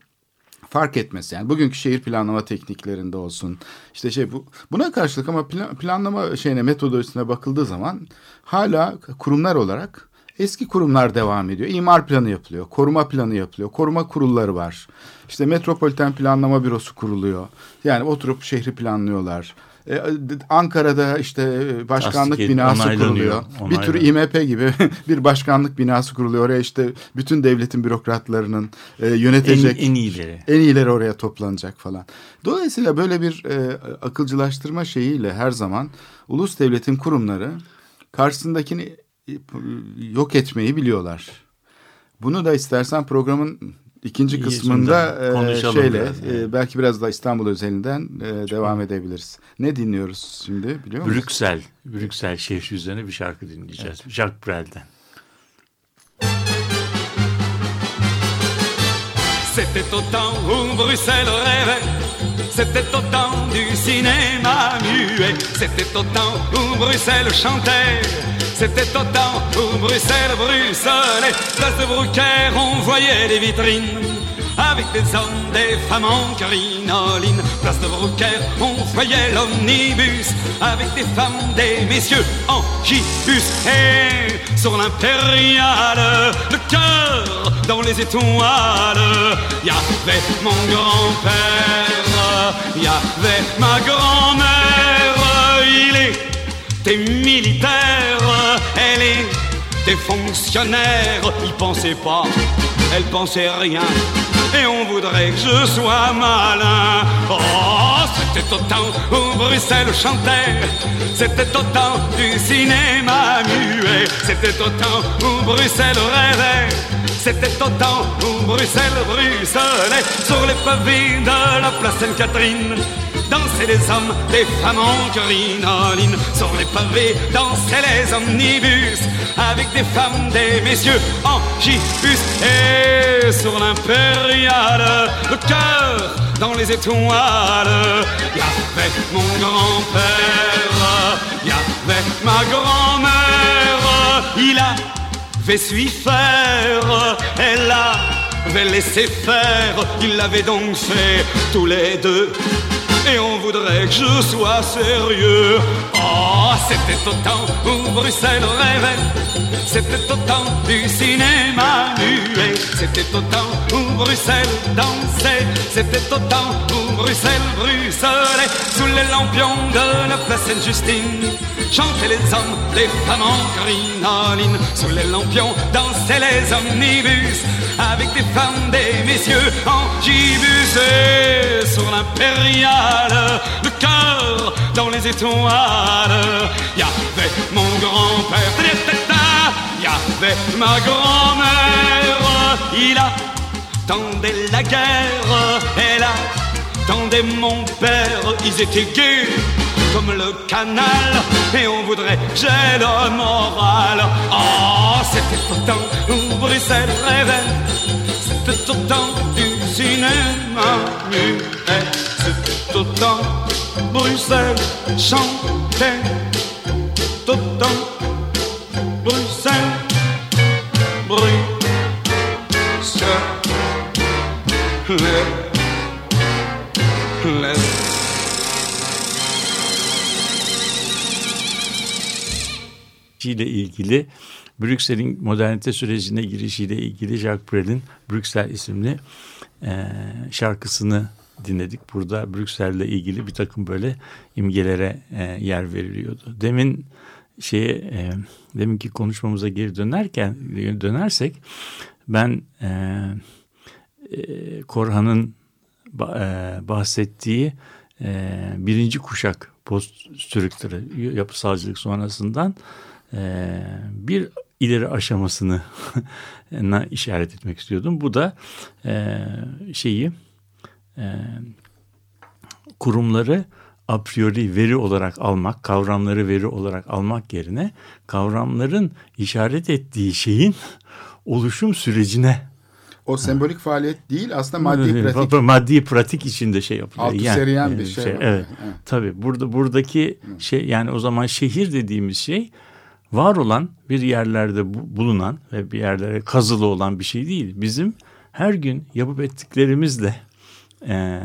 Speaker 2: fark etmesi. Yani bugünkü şehir planlama tekniklerinde olsun. işte şey bu buna karşılık ama plan, planlama şeyine metodolojisine bakıldığı zaman hala kurumlar olarak eski kurumlar devam ediyor. İmar planı yapılıyor, koruma planı yapılıyor, koruma kurulları var. İşte metropoliten planlama bürosu kuruluyor. Yani oturup şehri planlıyorlar. Ee, Ankara'da işte e, başkanlık
Speaker 3: Tasdik
Speaker 2: binası kuruluyor. Bir tür. IMP gibi bir başkanlık binası kuruluyor. Oraya işte bütün devletin bürokratlarının e, yönetecek
Speaker 3: En, en iyileri.
Speaker 2: en iyileri oraya toplanacak falan. Dolayısıyla böyle bir e, akılcılaştırma şeyiyle her zaman ulus devletin kurumları karşısındakini e, yok etmeyi biliyorlar. Bunu da istersen programın ikinci
Speaker 3: İyi,
Speaker 2: kısmında e, şeyle
Speaker 3: biraz, evet.
Speaker 2: e, belki biraz da İstanbul özelinden e, devam edebiliriz. Ne dinliyoruz şimdi biliyor musun?
Speaker 3: Brüksel, Brüksel şehri üzerine bir şarkı dinleyeceğiz. Jacques Brel'den.
Speaker 4: C'était au temps où Bruxelles rêvait, c'était au temps du cinéma muet, c'était au temps où Bruxelles chantait, c'était au temps où Bruxelles bruxelait. Place de Brucaire, on voyait des vitrines. Avec des hommes, des femmes en crinoline Place de Brucaire, on voyait l'omnibus. Avec des femmes, des messieurs en gibus. Et sur l'impériale, le cœur dans les étoiles. Il y avait mon grand-père, y avait ma grand-mère. Il était militaire, elle était fonctionnaire. Il pensait pas, elle pensait rien et on voudrait que je sois malin. Oh, c'était au temps où Bruxelles chantait, c'était au temps du cinéma muet, c'était au temps où Bruxelles rêvait, C'était au temps où Bruxelles bruxelait sur les pavés de la place Sainte-Catherine. Dansaient les hommes, les femmes en crinoline Sur les pavés dansaient les omnibus Avec des femmes, des messieurs en gibus. Et sur le cœur dans les étoiles. Y avait mon grand-père, y avait ma grand-mère. Il avait su faire, elle avait laissé faire. Il l'avait donc fait tous les deux et on voudrait que je sois sérieux. Oh, c'était au temps où Bruxelles rêvait, c'était au temps du cinéma muet, c'était au temps où Bruxelles dansait, c'était au temps où Bruxelles. Bruxelait, sous les lampions de la place Sainte-Justine, chantaient les hommes, les femmes en crinoline, sous les lampions dansaient les omnibus, avec des femmes, des messieurs en gibus. Et sur le cœur dans les étoiles. Y mon grand-père, y ma grand-mère, il attendait la guerre, elle attendait mon père, ils étaient gays comme le canal. Et on voudrait j'ai le moral. Oh, c'était temps où Bruxelles rêvait, c'était temps du cinéma muet, temps Bruxelles chantait, au temps Bruxelles bruxelles.
Speaker 3: ile ilgili Brüksel'in modernite sürecine girişiyle ilgili Jacques Brel'in Brüksel isimli e, şarkısını dinledik. Burada Brüksel'le ilgili bir takım böyle imgelere e, yer veriliyordu. Demin şeye e, deminki konuşmamıza geri dönerken dönersek ben e, e, Korhan'ın e, bahsettiği e, birinci kuşak post strüktürü yapısalcılık sonrasından e, bir ileri aşamasını işaret etmek istiyordum. Bu da e, şeyi e, kurumları a priori veri olarak almak, kavramları veri olarak almak yerine kavramların işaret ettiği şeyin oluşum sürecine
Speaker 2: o sembolik faaliyet değil aslında maddi pratik.
Speaker 3: Maddi pratik içinde şey yapılıyor.
Speaker 2: Altı yani, seriyen bir şey. şey
Speaker 3: evet. evet. Tabii burada buradaki şey yani o zaman şehir dediğimiz şey var olan bir yerlerde bulunan ve bir yerlere kazılı olan bir şey değil. Bizim her gün yapıp ettiklerimizle e,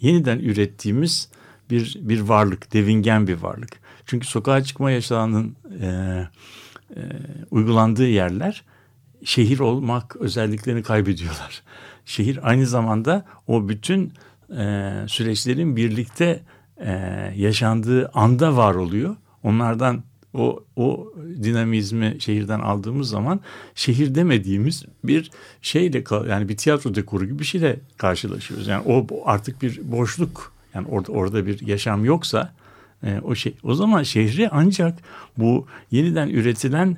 Speaker 3: yeniden ürettiğimiz bir bir varlık, devingen bir varlık. Çünkü sokağa çıkma yasağının e, e, uygulandığı yerler şehir olmak özelliklerini kaybediyorlar. Şehir aynı zamanda o bütün e, süreçlerin birlikte e, yaşandığı anda var oluyor. Onlardan o o dinamizmi şehirden aldığımız zaman şehir demediğimiz bir şeyle yani bir tiyatro dekoru gibi bir şeyle karşılaşıyoruz. Yani o artık bir boşluk yani orada orada bir yaşam yoksa e, o şey o zaman şehri ancak bu yeniden üretilen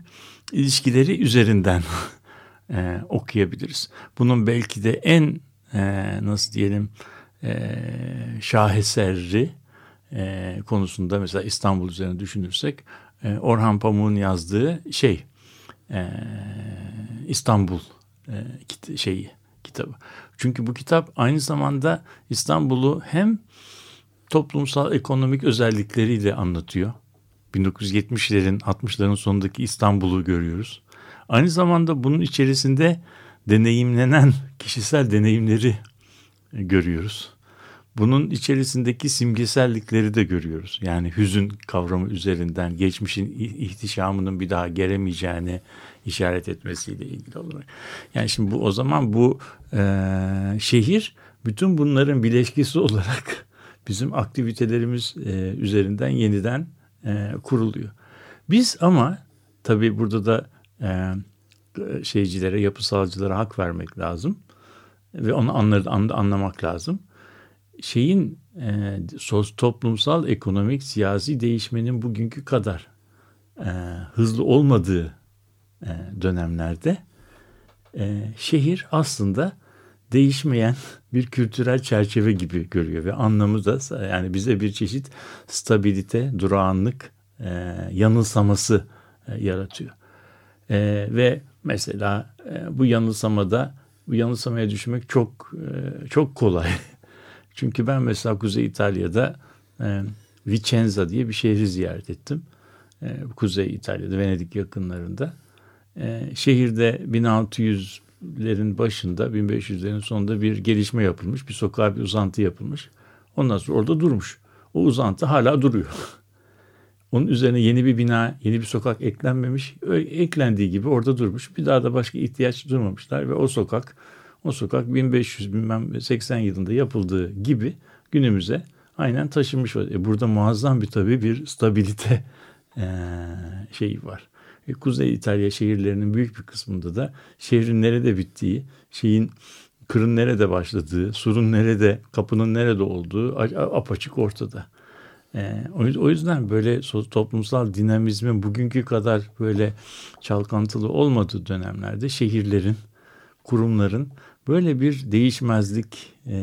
Speaker 3: ilişkileri üzerinden e, okuyabiliriz. Bunun belki de en e, nasıl diyelim e, şaheserri e, konusunda mesela İstanbul üzerine düşünürsek e, Orhan Pamuk'un yazdığı şey e, İstanbul e, şeyi kitabı. Çünkü bu kitap aynı zamanda İstanbul'u hem toplumsal ekonomik özellikleriyle anlatıyor. 1970'lerin 60'ların sonundaki İstanbul'u görüyoruz. Aynı zamanda bunun içerisinde deneyimlenen kişisel deneyimleri görüyoruz. Bunun içerisindeki simgesellikleri de görüyoruz. Yani hüzün kavramı üzerinden geçmişin ihtişamının bir daha gelemeyeceğini işaret etmesiyle ilgili olarak. Yani şimdi bu o zaman bu e, şehir bütün bunların bileşkisi olarak bizim aktivitelerimiz e, üzerinden yeniden e, kuruluyor. Biz ama tabii burada da e, şeycilere, yapısalcılara hak vermek lazım ve onu anlar, anlamak lazım şeyin e, sos, toplumsal, ekonomik, siyasi değişmenin bugünkü kadar e, hızlı olmadığı e, dönemlerde e, şehir aslında değişmeyen bir kültürel çerçeve gibi görüyor ve anlamı da yani bize bir çeşit stabilite, durağanlık, e, yanılsaması e, yaratıyor. E, ve mesela e, bu yanılsamada bu yanılsamaya düşmek çok e, çok kolay. Çünkü ben mesela Kuzey İtalya'da e, Vicenza diye bir şehri ziyaret ettim. E, Kuzey İtalya'da Venedik yakınlarında. E, şehirde 1600'lerin başında 1500'lerin sonunda bir gelişme yapılmış. Bir sokağa bir uzantı yapılmış. Ondan sonra orada durmuş. O uzantı hala duruyor. Onun üzerine yeni bir bina, yeni bir sokak eklenmemiş. Öyle eklendiği gibi orada durmuş. Bir daha da başka ihtiyaç durmamışlar ve o sokak o sokak 1500 bilmem 80 yılında yapıldığı gibi günümüze aynen taşınmış. E burada muazzam bir tabii bir stabilite e, şeyi var. E, Kuzey İtalya şehirlerinin büyük bir kısmında da şehrin nerede bittiği, şeyin kırın nerede başladığı, surun nerede, kapının nerede olduğu apaçık ortada. E, o yüzden böyle toplumsal dinamizmin bugünkü kadar böyle çalkantılı olmadığı dönemlerde şehirlerin, kurumların böyle bir değişmezlik, e,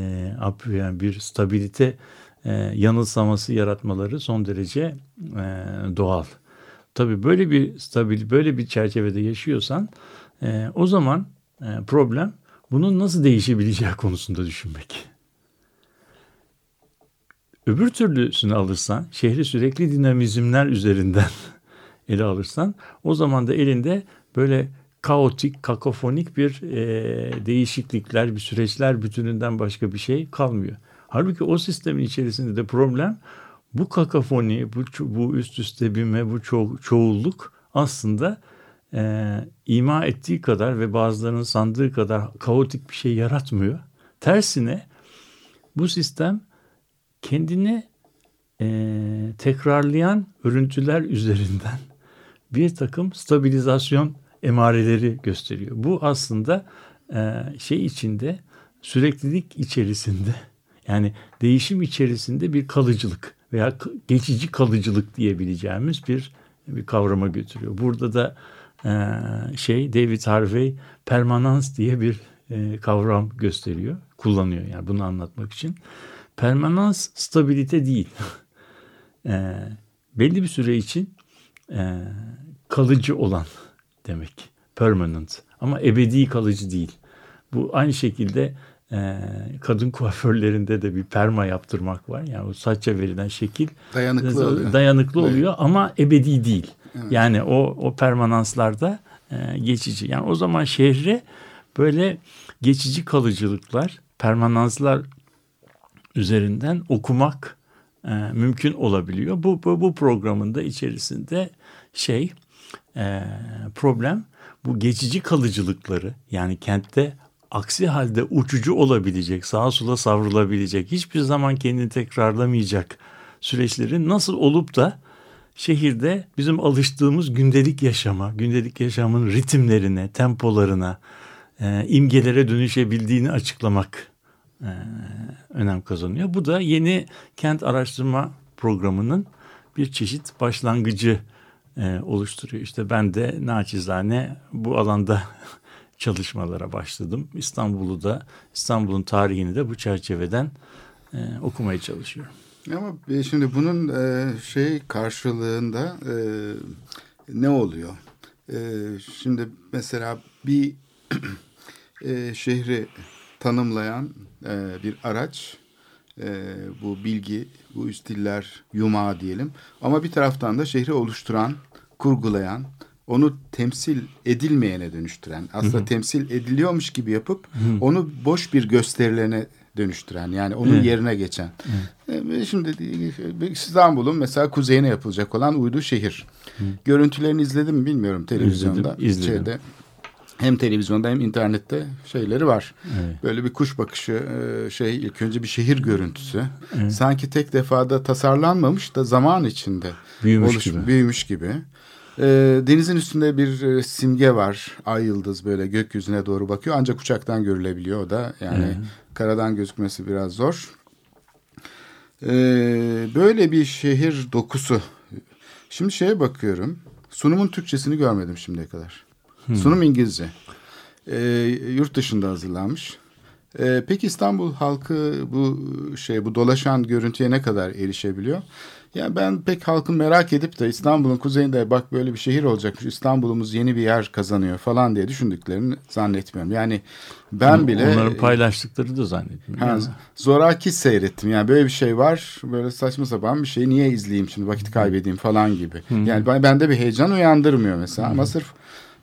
Speaker 3: yani bir stabilite e, yanılsaması yaratmaları son derece e, doğal. Tabii böyle bir stabil, böyle bir çerçevede yaşıyorsan o zaman problem bunun nasıl değişebileceği konusunda düşünmek. Öbür türlüsünü alırsan, şehri sürekli dinamizmler üzerinden ele alırsan, o zaman da elinde böyle kaotik, kakofonik bir e, değişiklikler, bir süreçler bütününden başka bir şey kalmıyor. Halbuki o sistemin içerisinde de problem bu kakafoni, bu, bu üst üste binme, bu ço çoğulluk aslında e, ima ettiği kadar ve bazılarının sandığı kadar kaotik bir şey yaratmıyor. Tersine bu sistem kendini e, tekrarlayan örüntüler üzerinden bir takım stabilizasyon emareleri gösteriyor. Bu aslında e, şey içinde süreklilik içerisinde yani değişim içerisinde bir kalıcılık veya geçici kalıcılık diyebileceğimiz bir bir kavrama götürüyor. Burada da e, şey David Harvey permanans diye bir e, kavram gösteriyor, kullanıyor yani bunu anlatmak için. Permanans stabilite değil. belli bir süre için kalıcı olan demek. Permanent. Ama ebedi kalıcı değil. Bu aynı şekilde e, kadın kuaförlerinde de bir perma yaptırmak var. Yani o saça verilen şekil
Speaker 2: dayanıklı oluyor.
Speaker 3: Dayanıklı oluyor ama ebedi değil. Evet. Yani o o permananslarda e, geçici. Yani o zaman şehre böyle geçici kalıcılıklar, permananslar üzerinden okumak e, mümkün olabiliyor. Bu, bu bu programın da içerisinde şey e, problem bu geçici kalıcılıkları yani kentte aksi halde uçucu olabilecek, sağa sola savrulabilecek, hiçbir zaman kendini tekrarlamayacak süreçlerin nasıl olup da şehirde bizim alıştığımız gündelik yaşama, gündelik yaşamın ritimlerine, tempolarına, e, imgelere dönüşebildiğini açıklamak e, önem kazanıyor. Bu da yeni kent araştırma programının bir çeşit başlangıcı e, oluşturuyor. İşte ben de naçizane bu alanda çalışmalara başladım. İstanbul'u da İstanbul'un tarihini de bu çerçeveden e, okumaya çalışıyorum.
Speaker 2: Ama e, şimdi bunun e, şey karşılığında e, ne oluyor? E, şimdi mesela bir e, şehri tanımlayan e, bir araç e, bu bilgi, bu üstiller yumağı diyelim. Ama bir taraftan da şehri oluşturan, kurgulayan, onu temsil edilmeyene dönüştüren, aslında hı hı. temsil ediliyormuş gibi yapıp hı. onu boş bir gösterilerine dönüştüren yani onun evet. yerine geçen. Evet. E, şimdi İstanbul'un mesela kuzeyine yapılacak olan uydu şehir. Hı. Görüntülerini izledim mi bilmiyorum televizyonda.
Speaker 3: İzledim, izledim. Şeyde,
Speaker 2: hem televizyonda hem internette şeyleri var. Evet. Böyle bir kuş bakışı e, şey ilk önce bir şehir görüntüsü. Evet. Sanki tek defada tasarlanmamış da zaman içinde
Speaker 3: büyümüş oluş, gibi.
Speaker 2: Büyümüş gibi. E, denizin üstünde bir e, simge var. Ay yıldız böyle gökyüzüne doğru bakıyor. Ancak uçaktan görülebiliyor o da. Yani evet. karadan gözükmesi biraz zor. böyle bir şehir dokusu. Şimdi şeye bakıyorum. Sunumun Türkçesini görmedim şimdiye kadar. Hmm. Sunum İngilizce. e, yurt dışında hazırlanmış. E, peki İstanbul halkı bu şey bu dolaşan görüntüye ne kadar erişebiliyor? Yani ben pek halkın merak edip de İstanbul'un kuzeyinde bak böyle bir şehir olacakmış İstanbul'umuz yeni bir yer kazanıyor falan diye düşündüklerini zannetmiyorum. Yani ben bile
Speaker 3: Onların paylaştıkları da zannetmiyorum.
Speaker 2: Ha, zoraki seyrettim. Yani böyle bir şey var. Böyle saçma sapan bir şey. Niye izleyeyim şimdi vakit kaybedeyim falan gibi. Yani ben- bende bir heyecan uyandırmıyor mesela. Ama sırf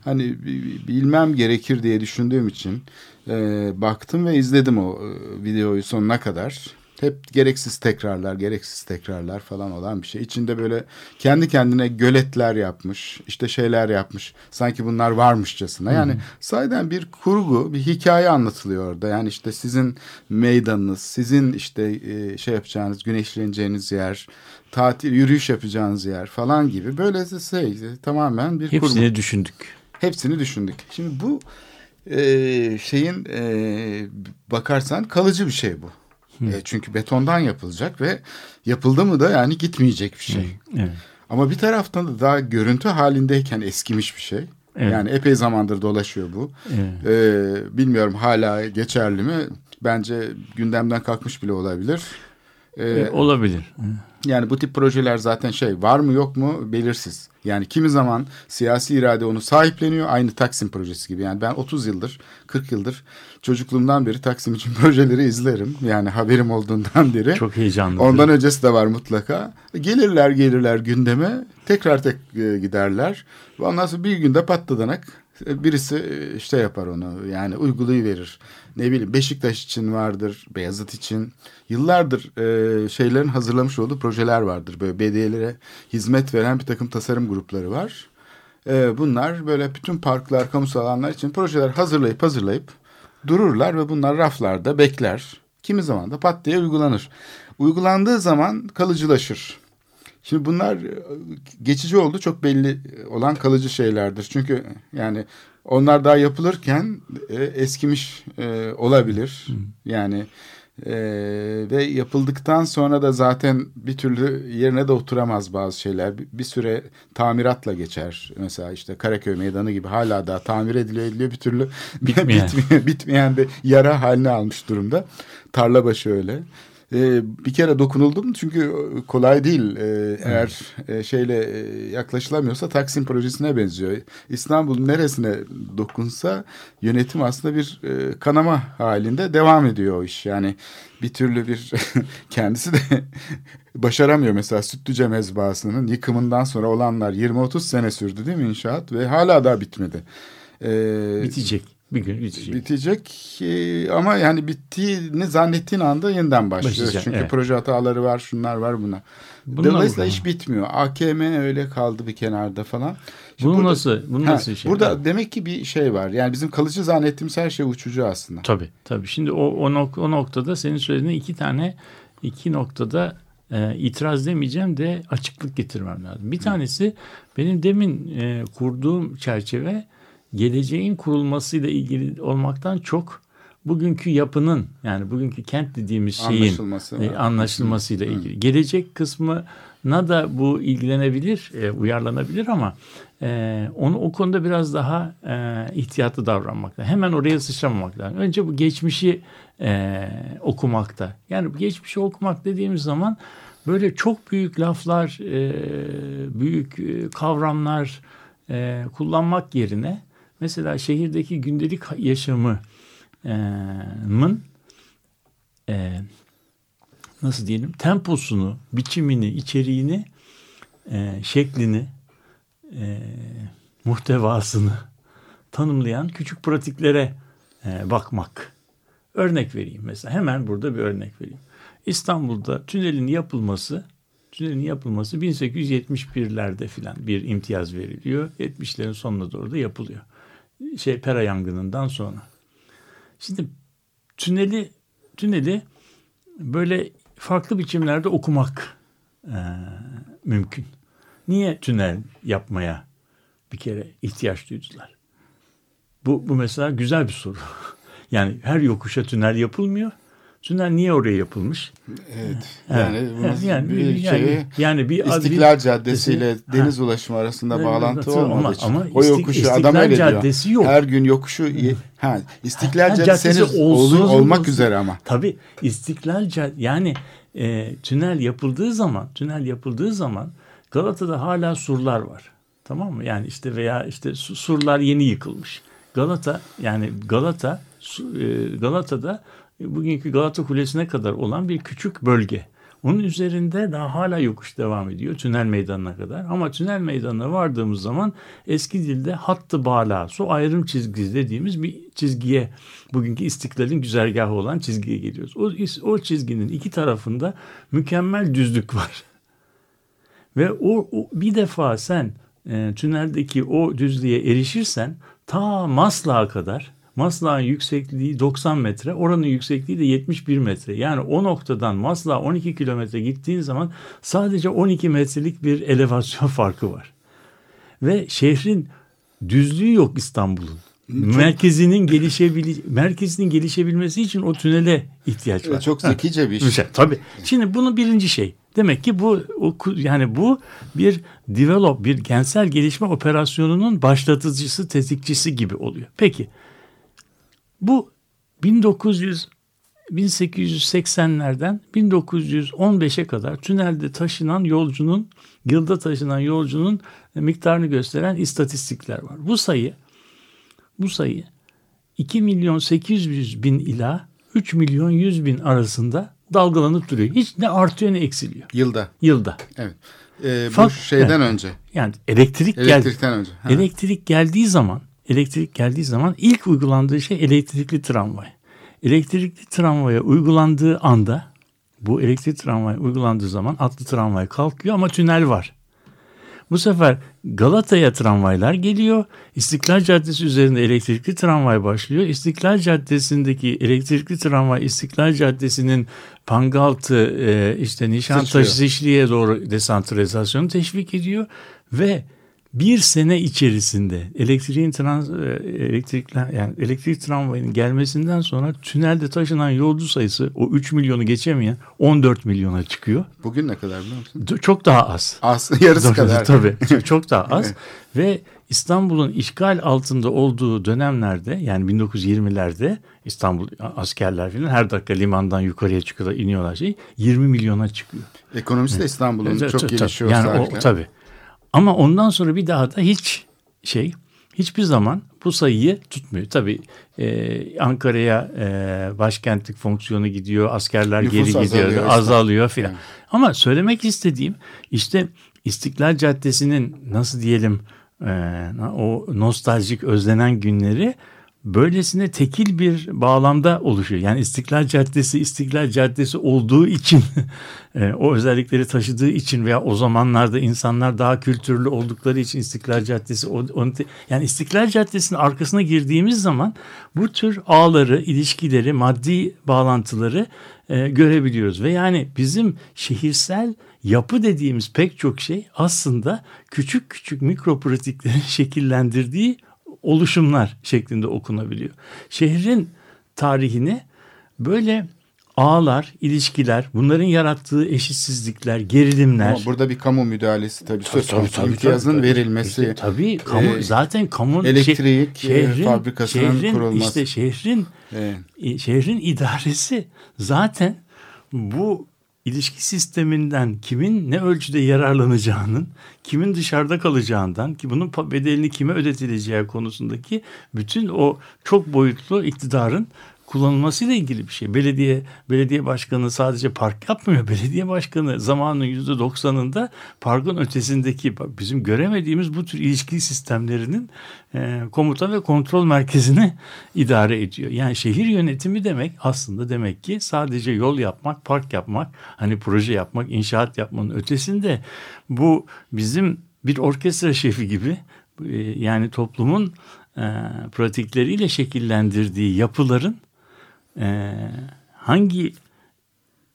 Speaker 2: hani bi- bilmem gerekir diye düşündüğüm için e, baktım ve izledim o e, videoyu sonuna kadar. Hep gereksiz tekrarlar, gereksiz tekrarlar falan olan bir şey. İçinde böyle kendi kendine göletler yapmış, işte şeyler yapmış. Sanki bunlar varmışçasına. Yani sahiden bir kurgu, bir hikaye anlatılıyor orada. Yani işte sizin meydanınız, sizin işte e, şey yapacağınız, güneşleneceğiniz yer, tatil, yürüyüş yapacağınız yer falan gibi. Böyle şey, tamamen bir kurgu.
Speaker 3: Hepsini düşündük.
Speaker 2: Hepsini düşündük. Şimdi bu e, şeyin e, bakarsan kalıcı bir şey bu. E, çünkü betondan yapılacak ve yapıldı mı da yani gitmeyecek bir şey.
Speaker 3: Evet.
Speaker 2: Ama bir taraftan da daha görüntü halindeyken eskimiş bir şey.
Speaker 3: Evet.
Speaker 2: Yani epey zamandır dolaşıyor bu.
Speaker 3: Evet.
Speaker 2: E, bilmiyorum hala geçerli mi? Bence gündemden kalkmış bile olabilir. E,
Speaker 3: E, olabilir.
Speaker 2: yani bu tip projeler zaten şey var mı yok mu belirsiz. Yani kimi zaman siyasi irade onu sahipleniyor aynı Taksim projesi gibi. Yani ben 30 yıldır 40 yıldır çocukluğumdan beri Taksim için projeleri izlerim. Yani haberim olduğundan beri.
Speaker 3: Çok heyecanlı.
Speaker 2: Ondan öncesi de var mutlaka. Gelirler gelirler gündeme tekrar tek e, giderler. Ondan sonra bir günde patladanak e, birisi e, işte yapar onu yani uygulayıverir. Ne bileyim Beşiktaş için vardır, Beyazıt için. Yıllardır e, şeylerin hazırlamış olduğu projeler vardır. Böyle belediyelere hizmet veren bir takım tasarım grupları var. E, bunlar böyle bütün parklar, kamusal alanlar için projeler hazırlayıp hazırlayıp dururlar ve bunlar raflarda bekler. Kimi zaman da pat diye uygulanır. Uygulandığı zaman kalıcılaşır. Şimdi bunlar e, geçici oldu çok belli olan kalıcı şeylerdir. Çünkü yani onlar daha yapılırken e, eskimiş e, olabilir. Yani e, ve yapıldıktan sonra da zaten bir türlü yerine de oturamaz bazı şeyler. Bir, bir süre tamiratla geçer. Mesela işte Karaköy Meydanı gibi hala da tamir ediliyor ediliyor bir türlü
Speaker 3: Bitmeyen.
Speaker 2: bitmeyen, bitmeyen de yara haline almış durumda. Tarlabaşı öyle. Ee, bir kere dokunuldum çünkü kolay değil. Ee, eğer e, şeyle e, yaklaşılamıyorsa Taksim projesine benziyor. İstanbul'un neresine dokunsa yönetim aslında bir e, kanama halinde devam ediyor o iş. Yani bir türlü bir kendisi de başaramıyor. Mesela Sütlüce mezbahasının yıkımından sonra olanlar 20-30 sene sürdü değil mi inşaat ve hala daha bitmedi. Ee,
Speaker 3: Bitecek. Bir gün bitecek.
Speaker 2: Bitecek e, ama yani bittiğini zannettiğin anda yeniden başlıyor.
Speaker 3: Başlayacak,
Speaker 2: Çünkü
Speaker 3: evet.
Speaker 2: proje hataları var, şunlar var, bunlar.
Speaker 3: Bununla
Speaker 2: Dolayısıyla
Speaker 3: bu-
Speaker 2: iş bitmiyor. AKM öyle kaldı bir kenarda falan. Şimdi
Speaker 3: Bunu
Speaker 2: burada-
Speaker 3: nasıl, bunu
Speaker 2: Ha,
Speaker 3: nasıl şey?
Speaker 2: Burada demek ki bir şey var. Yani bizim kalıcı zannettiğimiz her şey uçucu aslında.
Speaker 3: Tabii tabii. Şimdi o, o, nok- o noktada senin söylediğin iki tane iki noktada e, itiraz demeyeceğim de açıklık getirmem lazım. Bir tanesi benim demin e, kurduğum çerçeve geleceğin kurulmasıyla ilgili olmaktan çok bugünkü yapının yani bugünkü kent dediğimiz şeyin
Speaker 2: Anlaşılması.
Speaker 3: e, anlaşılmasıyla ilgili. Gelecek kısmına da bu ilgilenebilir, e, uyarlanabilir ama e, onu o konuda biraz daha e, ihtiyatlı davranmak lazım. Hemen oraya sıçramamak lazım. Önce bu geçmişi e, okumakta. Yani bu geçmişi okumak dediğimiz zaman böyle çok büyük laflar, e, büyük e, kavramlar e, kullanmak yerine mesela şehirdeki gündelik yaşamın e, nasıl diyelim temposunu, biçimini, içeriğini, e, şeklini, e, muhtevasını tanımlayan küçük pratiklere e, bakmak. Örnek vereyim mesela. Hemen burada bir örnek vereyim. İstanbul'da tünelin yapılması tünelin yapılması 1871'lerde filan bir imtiyaz veriliyor. 70'lerin sonuna doğru da yapılıyor. Şey Pera yangınından sonra. Şimdi tüneli tüneli böyle farklı biçimlerde okumak e, mümkün. Niye tünel yapmaya bir kere ihtiyaç duydular? Bu, bu mesela güzel bir soru. Yani her yokuşa tünel yapılmıyor. Tünel niye oraya yapılmış?
Speaker 2: Evet.
Speaker 3: Evet.
Speaker 2: Yani bunun
Speaker 3: Evet, yani
Speaker 2: bir
Speaker 3: bir- yani-
Speaker 2: şeyi
Speaker 3: yani bir
Speaker 2: İstiklal Caddesi ile
Speaker 3: Ha.
Speaker 2: deniz ulaşımı arasında bağlantı olmadığı
Speaker 3: ama-
Speaker 2: için.
Speaker 3: ama
Speaker 2: o
Speaker 3: İstik-
Speaker 2: yokuşu
Speaker 3: İstiklal
Speaker 2: adam öyle diyor.
Speaker 3: Caddesi yok.
Speaker 2: Her gün yokuşu ha İstiklal
Speaker 3: Ha,
Speaker 2: Caddesi,
Speaker 3: caddesi olsun,
Speaker 2: olmak
Speaker 3: olsun.
Speaker 2: üzere ama.
Speaker 3: Tabii İstiklal Cad- yani e, tünel yapıldığı zaman tünel yapıldığı zaman Galata'da hala surlar var. Tamam mı? Yani işte veya işte su- surlar yeni yıkılmış. Galata yani Galata e, Galata'da bugünkü Galata Kulesi'ne kadar olan bir küçük bölge. Onun üzerinde daha hala yokuş devam ediyor tünel meydanına kadar. Ama tünel meydanına vardığımız zaman eski dilde hattı bağla, su ayrım çizgisi dediğimiz bir çizgiye, bugünkü istiklalin güzergahı olan çizgiye geliyoruz. O, o çizginin iki tarafında mükemmel düzlük var. Ve o, o bir defa sen e, tüneldeki o düzlüğe erişirsen ta Maslak'a kadar Maslak'ın yüksekliği 90 metre, oranın yüksekliği de 71 metre. Yani o noktadan Maslak'a 12 kilometre gittiğin zaman sadece 12 metrelik bir elevasyon farkı var. Ve şehrin düzlüğü yok İstanbul'un. Merkezinin gelişebili merkezinin gelişebilmesi için o tünele ihtiyaç var.
Speaker 2: Çok zekice bir
Speaker 3: şey, tabii. Şimdi bunu birinci şey. Demek ki bu yani bu bir develop bir kentsel gelişme operasyonunun başlatıcısı, tetikçisi gibi oluyor. Peki bu 1900 1880'lerden 1915'e kadar tünelde taşınan yolcunun yılda taşınan yolcunun miktarını gösteren istatistikler var. Bu sayı bu sayı 2 milyon 800 bin ila 3 milyon 100 bin arasında dalgalanıp duruyor. Hiç ne artıyor ne eksiliyor
Speaker 2: Yılda.
Speaker 3: yılda.
Speaker 2: Evet. Ee, bu
Speaker 3: Fak-
Speaker 2: şeyden önce.
Speaker 3: Yani elektrik geldi.
Speaker 2: Elektrikten önce. Ha.
Speaker 3: Elektrik geldiği zaman, elektrik geldiği zaman ilk uygulandığı şey elektrikli tramvay. Elektrikli tramvaya uygulandığı anda, bu elektrikli tramvay uygulandığı zaman atlı tramvay kalkıyor ama tünel var. Bu sefer Galata'ya tramvaylar geliyor. İstiklal Caddesi üzerinde elektrikli tramvay başlıyor. İstiklal Caddesi'ndeki elektrikli tramvay İstiklal Caddesi'nin Pangaltı, e, işte Nişantaşı. Şişli'ye doğru desantralizasyonu teşvik ediyor ve bir sene içerisinde elektriğin trans, e, elektrikler yani elektrik tramvayının gelmesinden sonra tünelde taşınan yolcu sayısı o 3 milyonu geçemeyen 14 milyona çıkıyor.
Speaker 2: Bugün ne kadar biliyor musun?
Speaker 3: Çok daha az.
Speaker 2: Az, yarısı
Speaker 3: Tabii,
Speaker 2: kadar.
Speaker 3: Tabii çok- daha az ve İstanbul'un işgal altında olduğu dönemlerde yani 1920'lerde İstanbul askerler falan her dakika limandan yukarıya çıkıyorlar iniyorlar şey 20 milyona çıkıyor.
Speaker 2: Ekonomisi de İstanbul'un
Speaker 3: Evet,
Speaker 2: çok gelişiyor.
Speaker 3: Yani o tabii. Ama ondan sonra bir daha da hiç şey hiçbir zaman bu sayıyı tutmuyor. Tabii e, Ankara'ya e, başkentlik fonksiyonu gidiyor, askerler
Speaker 2: Nüfus
Speaker 3: geri gidiyor,
Speaker 2: azalıyor
Speaker 3: azalıyor, filan. Ama söylemek istediğim işte İstiklal Caddesi'nin nasıl diyelim e, o nostaljik özlenen günleri böylesine tekil bir bağlamda oluşuyor. Yani İstiklal Caddesi İstiklal Caddesi olduğu için e, o özellikleri taşıdığı için veya o zamanlarda insanlar daha kültürlü oldukları için İstiklal Caddesi onu yani İstiklal Caddesi'nin arkasına girdiğimiz zaman bu tür ağları, ilişkileri, maddi bağlantıları e, görebiliyoruz ve yani bizim şehirsel yapı dediğimiz pek çok şey aslında küçük küçük mikro pratiklerin şekillendirdiği oluşumlar şeklinde okunabiliyor. Şehrin tarihini böyle ağlar, ilişkiler, bunların yarattığı eşitsizlikler, gerilimler.
Speaker 2: Ama burada bir kamu müdahalesi tabii söz konusu.
Speaker 3: tabii,
Speaker 2: İmtiyazın
Speaker 3: tabii.
Speaker 2: verilmesi.
Speaker 3: Tabii kamu
Speaker 2: e,
Speaker 3: zaten kamu
Speaker 2: elektrik, e, fabrikasının
Speaker 3: şehrin,
Speaker 2: kurulması.
Speaker 3: işte şehrin e, şehrin idaresi zaten bu ilişki sisteminden kimin ne ölçüde yararlanacağının, kimin dışarıda kalacağından ki bunun bedelini kime ödetileceği konusundaki bütün o çok boyutlu iktidarın kullanılmasıyla ilgili bir şey. Belediye belediye başkanı sadece park yapmıyor. Belediye başkanı zamanın yüzde doksanında parkın ötesindeki bizim göremediğimiz bu tür ilişki sistemlerinin e, komuta ve kontrol merkezini idare ediyor. Yani şehir yönetimi demek aslında demek ki sadece yol yapmak, park yapmak, hani proje yapmak, inşaat yapmanın ötesinde bu bizim bir orkestra şefi gibi e, yani toplumun e, pratikleriyle şekillendirdiği yapıların e, hangi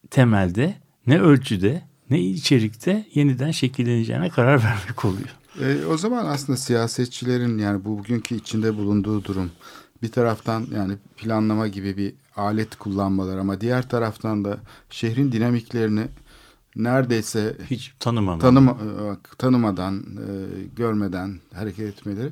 Speaker 3: temelde, ne ölçüde, ne içerikte yeniden şekilleneceğine karar vermek oluyor.
Speaker 2: E, o zaman aslında siyasetçilerin yani bu bugünkü içinde bulunduğu durum bir taraftan yani planlama gibi bir alet kullanmalar ama diğer taraftan da şehrin dinamiklerini neredeyse
Speaker 3: Hiç tanımam.
Speaker 2: tanıma, tanımadan, e, görmeden hareket etmeleri.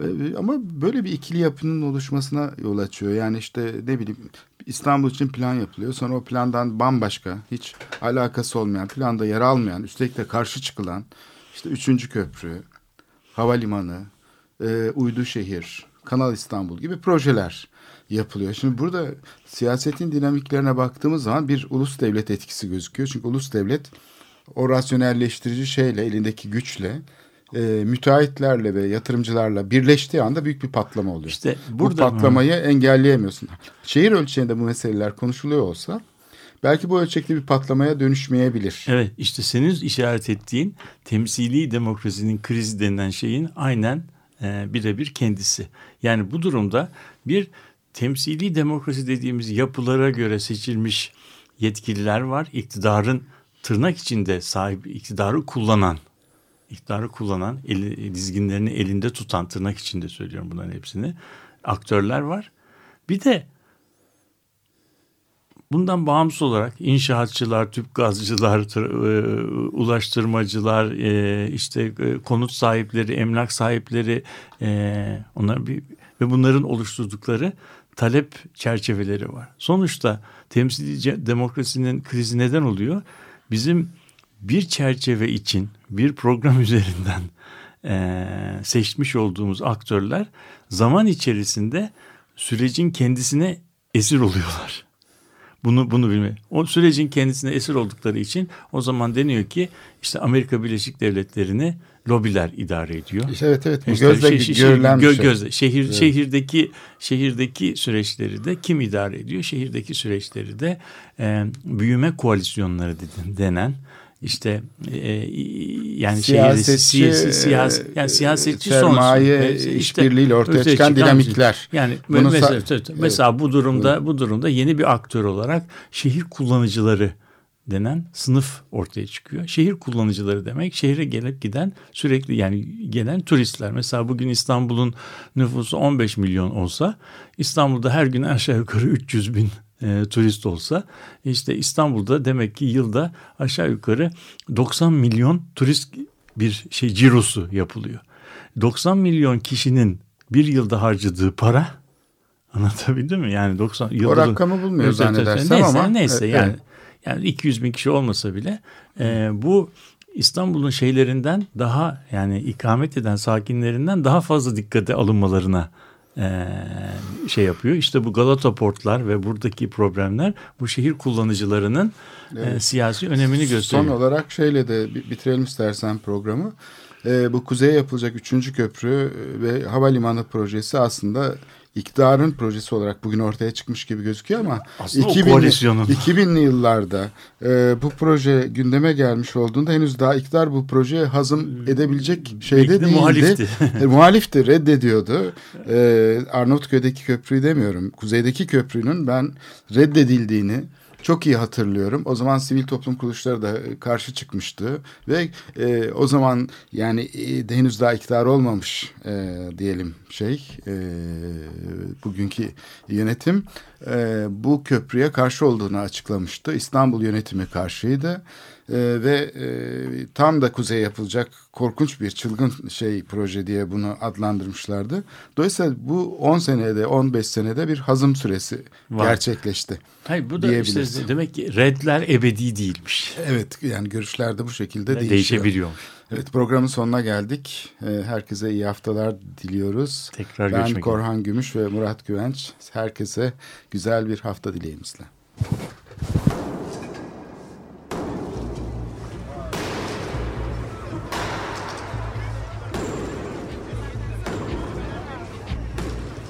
Speaker 2: E, Ama böyle bir ikili yapının oluşmasına yol açıyor. Yani işte ne bileyim İstanbul için plan yapılıyor. Sonra o plandan bambaşka, hiç alakası olmayan, planda yer almayan, üstelik de karşı çıkılan işte üçüncü köprü, havalimanı, e, uydu şehir, Kanal İstanbul gibi projeler yapılıyor. Şimdi burada siyasetin dinamiklerine baktığımız zaman bir ulus devlet etkisi gözüküyor. Çünkü ulus devlet o rasyonelleştirici şeyle, elindeki güçle, e, müteahhitlerle ve yatırımcılarla birleştiği anda büyük bir patlama oluyor.
Speaker 3: İşte
Speaker 2: bu
Speaker 3: burada
Speaker 2: patlamayı engelleyemiyorsun. Şehir ölçeğinde bu meseleler konuşuluyor olsa belki bu ölçekte bir patlamaya dönüşmeyebilir.
Speaker 3: Evet işte senin işaret ettiğin temsili demokrasinin krizi denilen şeyin aynen e, birebir kendisi. Yani bu durumda bir temsili demokrasi dediğimiz yapılara göre seçilmiş yetkililer var. İktidarın tırnak içinde sahibi iktidarı kullanan iktidarı kullanan eli, dizginlerini elinde tutan tırnak içinde söylüyorum bunların hepsini aktörler var. Bir de bundan bağımsız olarak inşaatçılar, tüp gazcılar, e, ulaştırmacılar, e, işte e, konut sahipleri, emlak sahipleri, e, onlar bir ve bunların oluşturdukları talep çerçeveleri var. Sonuçta temsilci demokrasinin krizi neden oluyor? Bizim bir çerçeve için bir program üzerinden e, seçmiş olduğumuz aktörler zaman içerisinde sürecin kendisine esir oluyorlar. Bunu bunu bilme. O sürecin kendisine esir oldukları için o zaman deniyor ki işte Amerika Birleşik Devletleri'ni lobiler idare ediyor.
Speaker 2: İşte evet evet bu
Speaker 3: İşte
Speaker 2: gözle
Speaker 3: şey- şey-
Speaker 2: görülen bir
Speaker 3: gö-
Speaker 2: şey.
Speaker 3: gözle- şehir şehirdeki şehirdeki süreçleri de kim idare ediyor? Şehirdeki süreçleri de e, büyüme koalisyonları denen işte e, yani
Speaker 2: Siyasetçi,
Speaker 3: şehirde si- si- siyas-
Speaker 2: e,
Speaker 3: yani siyasetçi
Speaker 2: sermaye
Speaker 3: sonrası. E,
Speaker 2: işbirliğiyle ortaya çıkan dinamikler.
Speaker 3: Yani
Speaker 2: Bunu
Speaker 3: mesela, mesela bu durumda bu durumda yeni bir aktör olarak şehir kullanıcıları denen sınıf ortaya çıkıyor. Şehir kullanıcıları demek şehre gelip giden sürekli yani gelen turistler. Mesela bugün İstanbul'un nüfusu 15 milyon olsa İstanbul'da her gün aşağı yukarı 300 bin e, turist olsa işte İstanbul'da demek ki yılda aşağı yukarı 90 milyon turist bir şey cirosu yapılıyor. 90 milyon kişinin bir yılda harcadığı para anlatabildim mi? Yani 90 yılda
Speaker 2: O rakamı bulmuyor zannedersem
Speaker 3: neyse,
Speaker 2: ama.
Speaker 3: Neyse
Speaker 2: Evet,
Speaker 3: yani,
Speaker 2: evet.
Speaker 3: Yani 200 bin kişi olmasa bile e, bu İstanbul'un şeylerinden daha yani ikamet eden sakinlerinden daha fazla dikkate alınmalarına e, şey yapıyor. İşte bu Galata portlar ve buradaki problemler bu şehir kullanıcılarının e, siyasi önemini
Speaker 2: Son
Speaker 3: gösteriyor.
Speaker 2: olarak şeyle de bi- bitirelim istersen programı. Ee, bu kuzeye yapılacak üçüncü köprü ve havalimanı projesi aslında iktidarın projesi olarak bugün ortaya çıkmış gibi gözüküyor ama
Speaker 3: Aslında o
Speaker 2: 2000'li
Speaker 3: koalisyonun.
Speaker 2: 2000'li yıllarda e, bu proje gündeme gelmiş olduğunda henüz daha iktidar bu projeye hazım edebilecek şeyde
Speaker 3: Belki de
Speaker 2: değildi.
Speaker 3: muhalifti.
Speaker 2: E, muhalifti, reddediyordu. E, Arnavutköy'deki köprüyü demiyorum. Kuzeydeki köprünün ben reddedildiğini çok iyi hatırlıyorum. O zaman sivil toplum kuruluşları da e, karşı çıkmıştı ve e, o zaman yani e, henüz daha iktidar olmamış e, diyelim şey e, bugünkü yönetim e, bu köprüye karşı olduğunu açıklamıştı. İstanbul yönetimi karşıydı. Ee, ve e, tam da kuzeye yapılacak korkunç bir çılgın şey proje diye bunu adlandırmışlardı. Dolayısıyla bu 10 senede 15 senede bir hazım süresi
Speaker 3: Var.
Speaker 2: gerçekleşti.
Speaker 3: Hayır bu da işte demek ki redler ebedi değilmiş.
Speaker 2: Evet yani görüşler de bu şekilde değişiyor.
Speaker 3: Değişebiliyormuş.
Speaker 2: Evet programın sonuna geldik. Ee, Herkese iyi haftalar diliyoruz.
Speaker 3: Tekrar
Speaker 2: ben
Speaker 3: görüşmek üzere.
Speaker 2: Korhan Gümüş ve Murat Güvenç. Herkese güzel bir hafta dileğimizle.